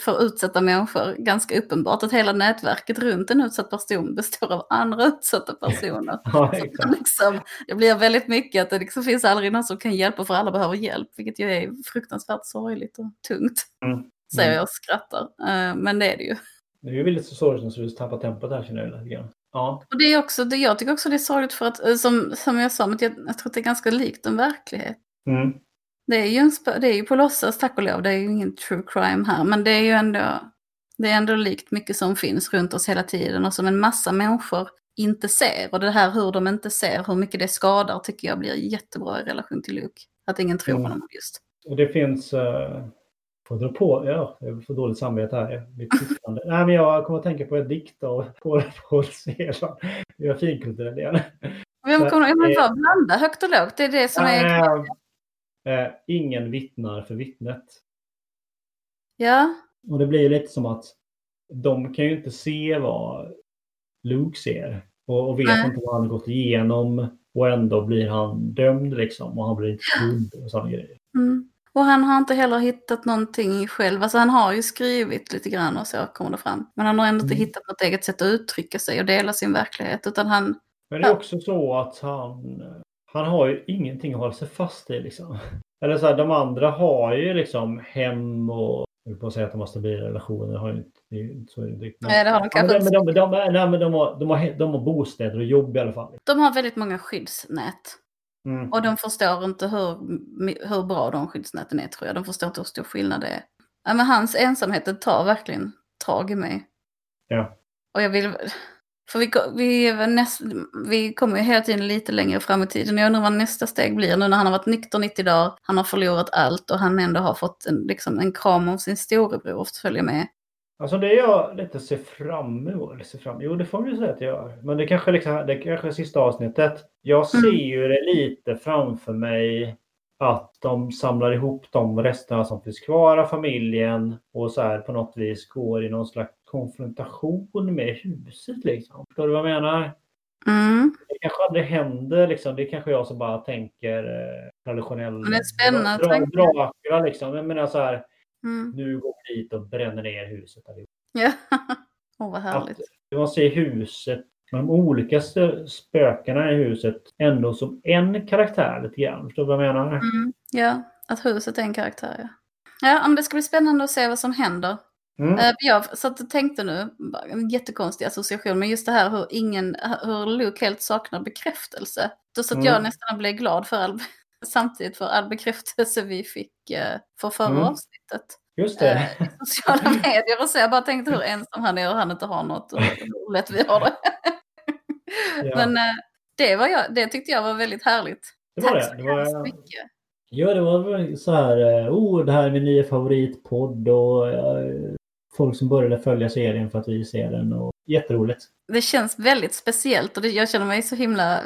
för utsatta människor, ganska uppenbart att hela nätverket runt en utsatt person består av andra utsatta personer. Ja, man liksom, det blir väldigt mycket att det liksom finns aldrig någon som kan hjälpa för alla behöver hjälp, vilket ju är fruktansvärt sorgligt och tungt. Mm. Säger Mm. jag och skrattar, Eh, men det är det ju. Det är ju så sorgligt så vi tappar tempot här känner jag lite grann. Ja. Och det är också, det, jag tycker också det är sorgligt för att, eh, som, som jag sa, men jag, jag tror att det är ganska likt en verklighet. Mm. Det är ju, en, det är ju på låtsas, tack och lov, det är ju ingen true crime här, men det är ju ändå, det är ändå likt mycket som finns runt oss hela tiden och som en massa människor inte ser. Och det här hur de inte ser, hur mycket det skadar, tycker jag blir jättebra i relation till Luke. Att ingen tror Mm. honom just. Och det finns... Uh, får jag dra på? Ja, jag får dåligt samvete här. Nej, men jag kommer att tänka på en dikt av Paul Celan. Vi har finkulturell igen. Vem kommer, men eh, blanda högt och lågt, det är det som är... Eh, ingen vittnar för vittnet. Ja, Och det blir lite som att de kan ju inte se vad Luke ser. Och, och vet Nej. inte vad han har gått igenom. Och ändå blir han dömd liksom. Och han blir inte trodd och sådana grejer. mm. Och han har inte heller hittat någonting själv. Alltså han har ju skrivit lite grann och så kommer det fram. Men han har ändå inte Mm. hittat något eget sätt att uttrycka sig och dela sin verklighet. Utan han, Men det är också så att han, han har ju ingenting att hålla sig fast i liksom. Eller så här, de andra har ju liksom hem och jag på att säga att de har stabila relationer. Har ju inte, det är inte så direkt. Nej, det har de kanske de, inte. men de, de, nej, men de, har, de, har, de har bostäder och jobb i alla fall. de har väldigt många skyddsnät. Mm. Och de förstår inte hur, hur bra de skyddsnäten är tror jag. De förstår inte hur stor skillnad det är. Ja, men hans ensamhet det tar verkligen tag i mig. Ja. Och jag vill... För vi, vi, näst, vi kommer ju hela tiden lite längre fram i tiden. Jag undrar vad nästa steg blir nu när han har varit nykter 90 dagar. Han har förlorat allt och han ändå har fått en, liksom, en kram av sin storebror att följa med. Alltså det jag lite ser fram emot, eller ser fram Jo, det får man ju säga att jag gör. Men det kanske, liksom, det kanske är sista avsnittet. Jag ser Mm. ju det lite framför mig att de samlar ihop de resterna som finns kvar av familjen och så här på något vis går i någon slags konfrontation med huset liksom. Förstår du vad jag menar? Mm. Det kanske aldrig händer, liksom. det är kanske jag som bara tänker eh, traditionell det är spännande dra, dra, Dracula liksom. Jag menar så här, Mm. nu går vi dit och bränner ner huset. allihop. Ja. Åh, vad Att härligt. man ser huset, de olika spökena i huset ändå som en karaktär lite grann. Förstår du vad jag menar? Mm. Ja, att huset är en karaktär, ja. Ja, men det ska bli spännande att se vad som händer. Mm. Eh, Jag satt och tänkte nu, en jättekonstig association, men just det här hur, ingen, hur Luke helt saknar bekräftelse. Då satt Mm. jag nästan och blev glad för all, samtidigt för all bekräftelse vi fick eh, för förra Mm. avsnittet. Just det. Eh, i sociala medier och så. Jag bara tänkte hur ensam han är och han inte har något och hur lätt vi har det. Ja. Men eh, det, var jag, det tyckte jag var väldigt härligt. det var Tack det. så det var, hemskt mycket. Ja, det var så här, eh, oh, det här är min nya favoritpodd och eh, folk som började följa serien för att vi ser den och jätteroligt. det känns väldigt speciellt och det, jag känner mig så himla...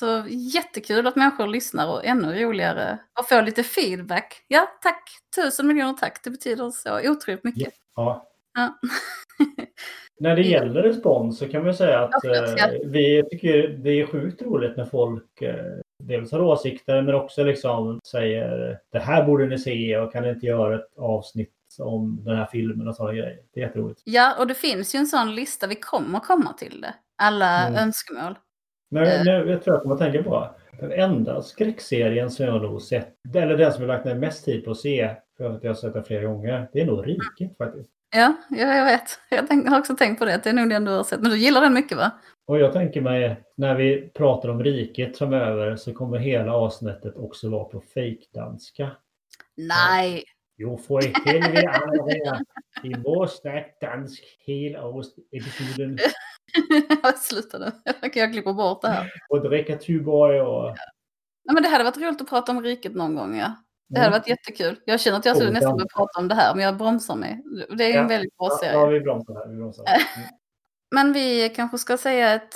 Så jättekul att människor lyssnar och ännu roligare att få lite feedback. Ja, tack! Tusen miljoner tack! Det betyder så otroligt mycket. Ja. Ja. När det gäller respons så kan man säga att eh, vi tycker det är sjukt roligt när folk eh, dels har åsikter men också liksom säger det här borde ni se och kan ni inte göra ett avsnitt om den här filmen och sådana grejer. Det är jätteroligt. Ja, och det finns ju en sån lista, vi kommer komma till det. Alla Mm. önskemål. Men Eh. nu, jag tror jag kommer att tänka på den enda skräckserien som jag nog sett, eller den som jag lagt ner mest tid på att se, för att jag har sett den flera gånger, det är nog Riket faktiskt. Ja, ja jag vet. Jag har också tänkt på det, det är nog den du har sett. Men du gillar den mycket va? Och jag tänker mig, när vi pratar om riket framöver så kommer hela avsnittet också vara på fejkdanska. Nej! Jo, för i helvete. Vi måste snacka dansk hela episoden Sluta nu, jag klipper bort det här. och dricka Tuborg och... Nej, men det hade varit roligt att prata om riket någon gång, ja. Det hade Mm. varit jättekul. Jag känner att jag skulle nästan ja. börja prata om det här, men jag bromsar mig. Det är en Ja. väldigt bra Ja, serie. ja, vi bromsar här. Vi bromsar här. Men vi kanske ska säga, ett,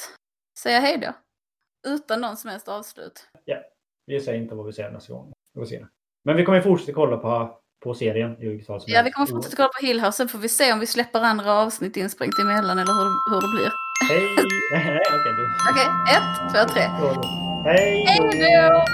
säga hej då. Utan någon som helst avslut. Vi säger inte vad vi säger nästa gång. Vi får se. Men vi kommer fortsätta kolla på, på serien i vilket fall som Ja, vi kommer fortsätta kolla på Hill House, sen får vi se om vi släpper andra avsnitt insprängt emellan eller hur, hur det blir. Hej! Okej. du. Okej, ett, två, tre. Hej! Hej då!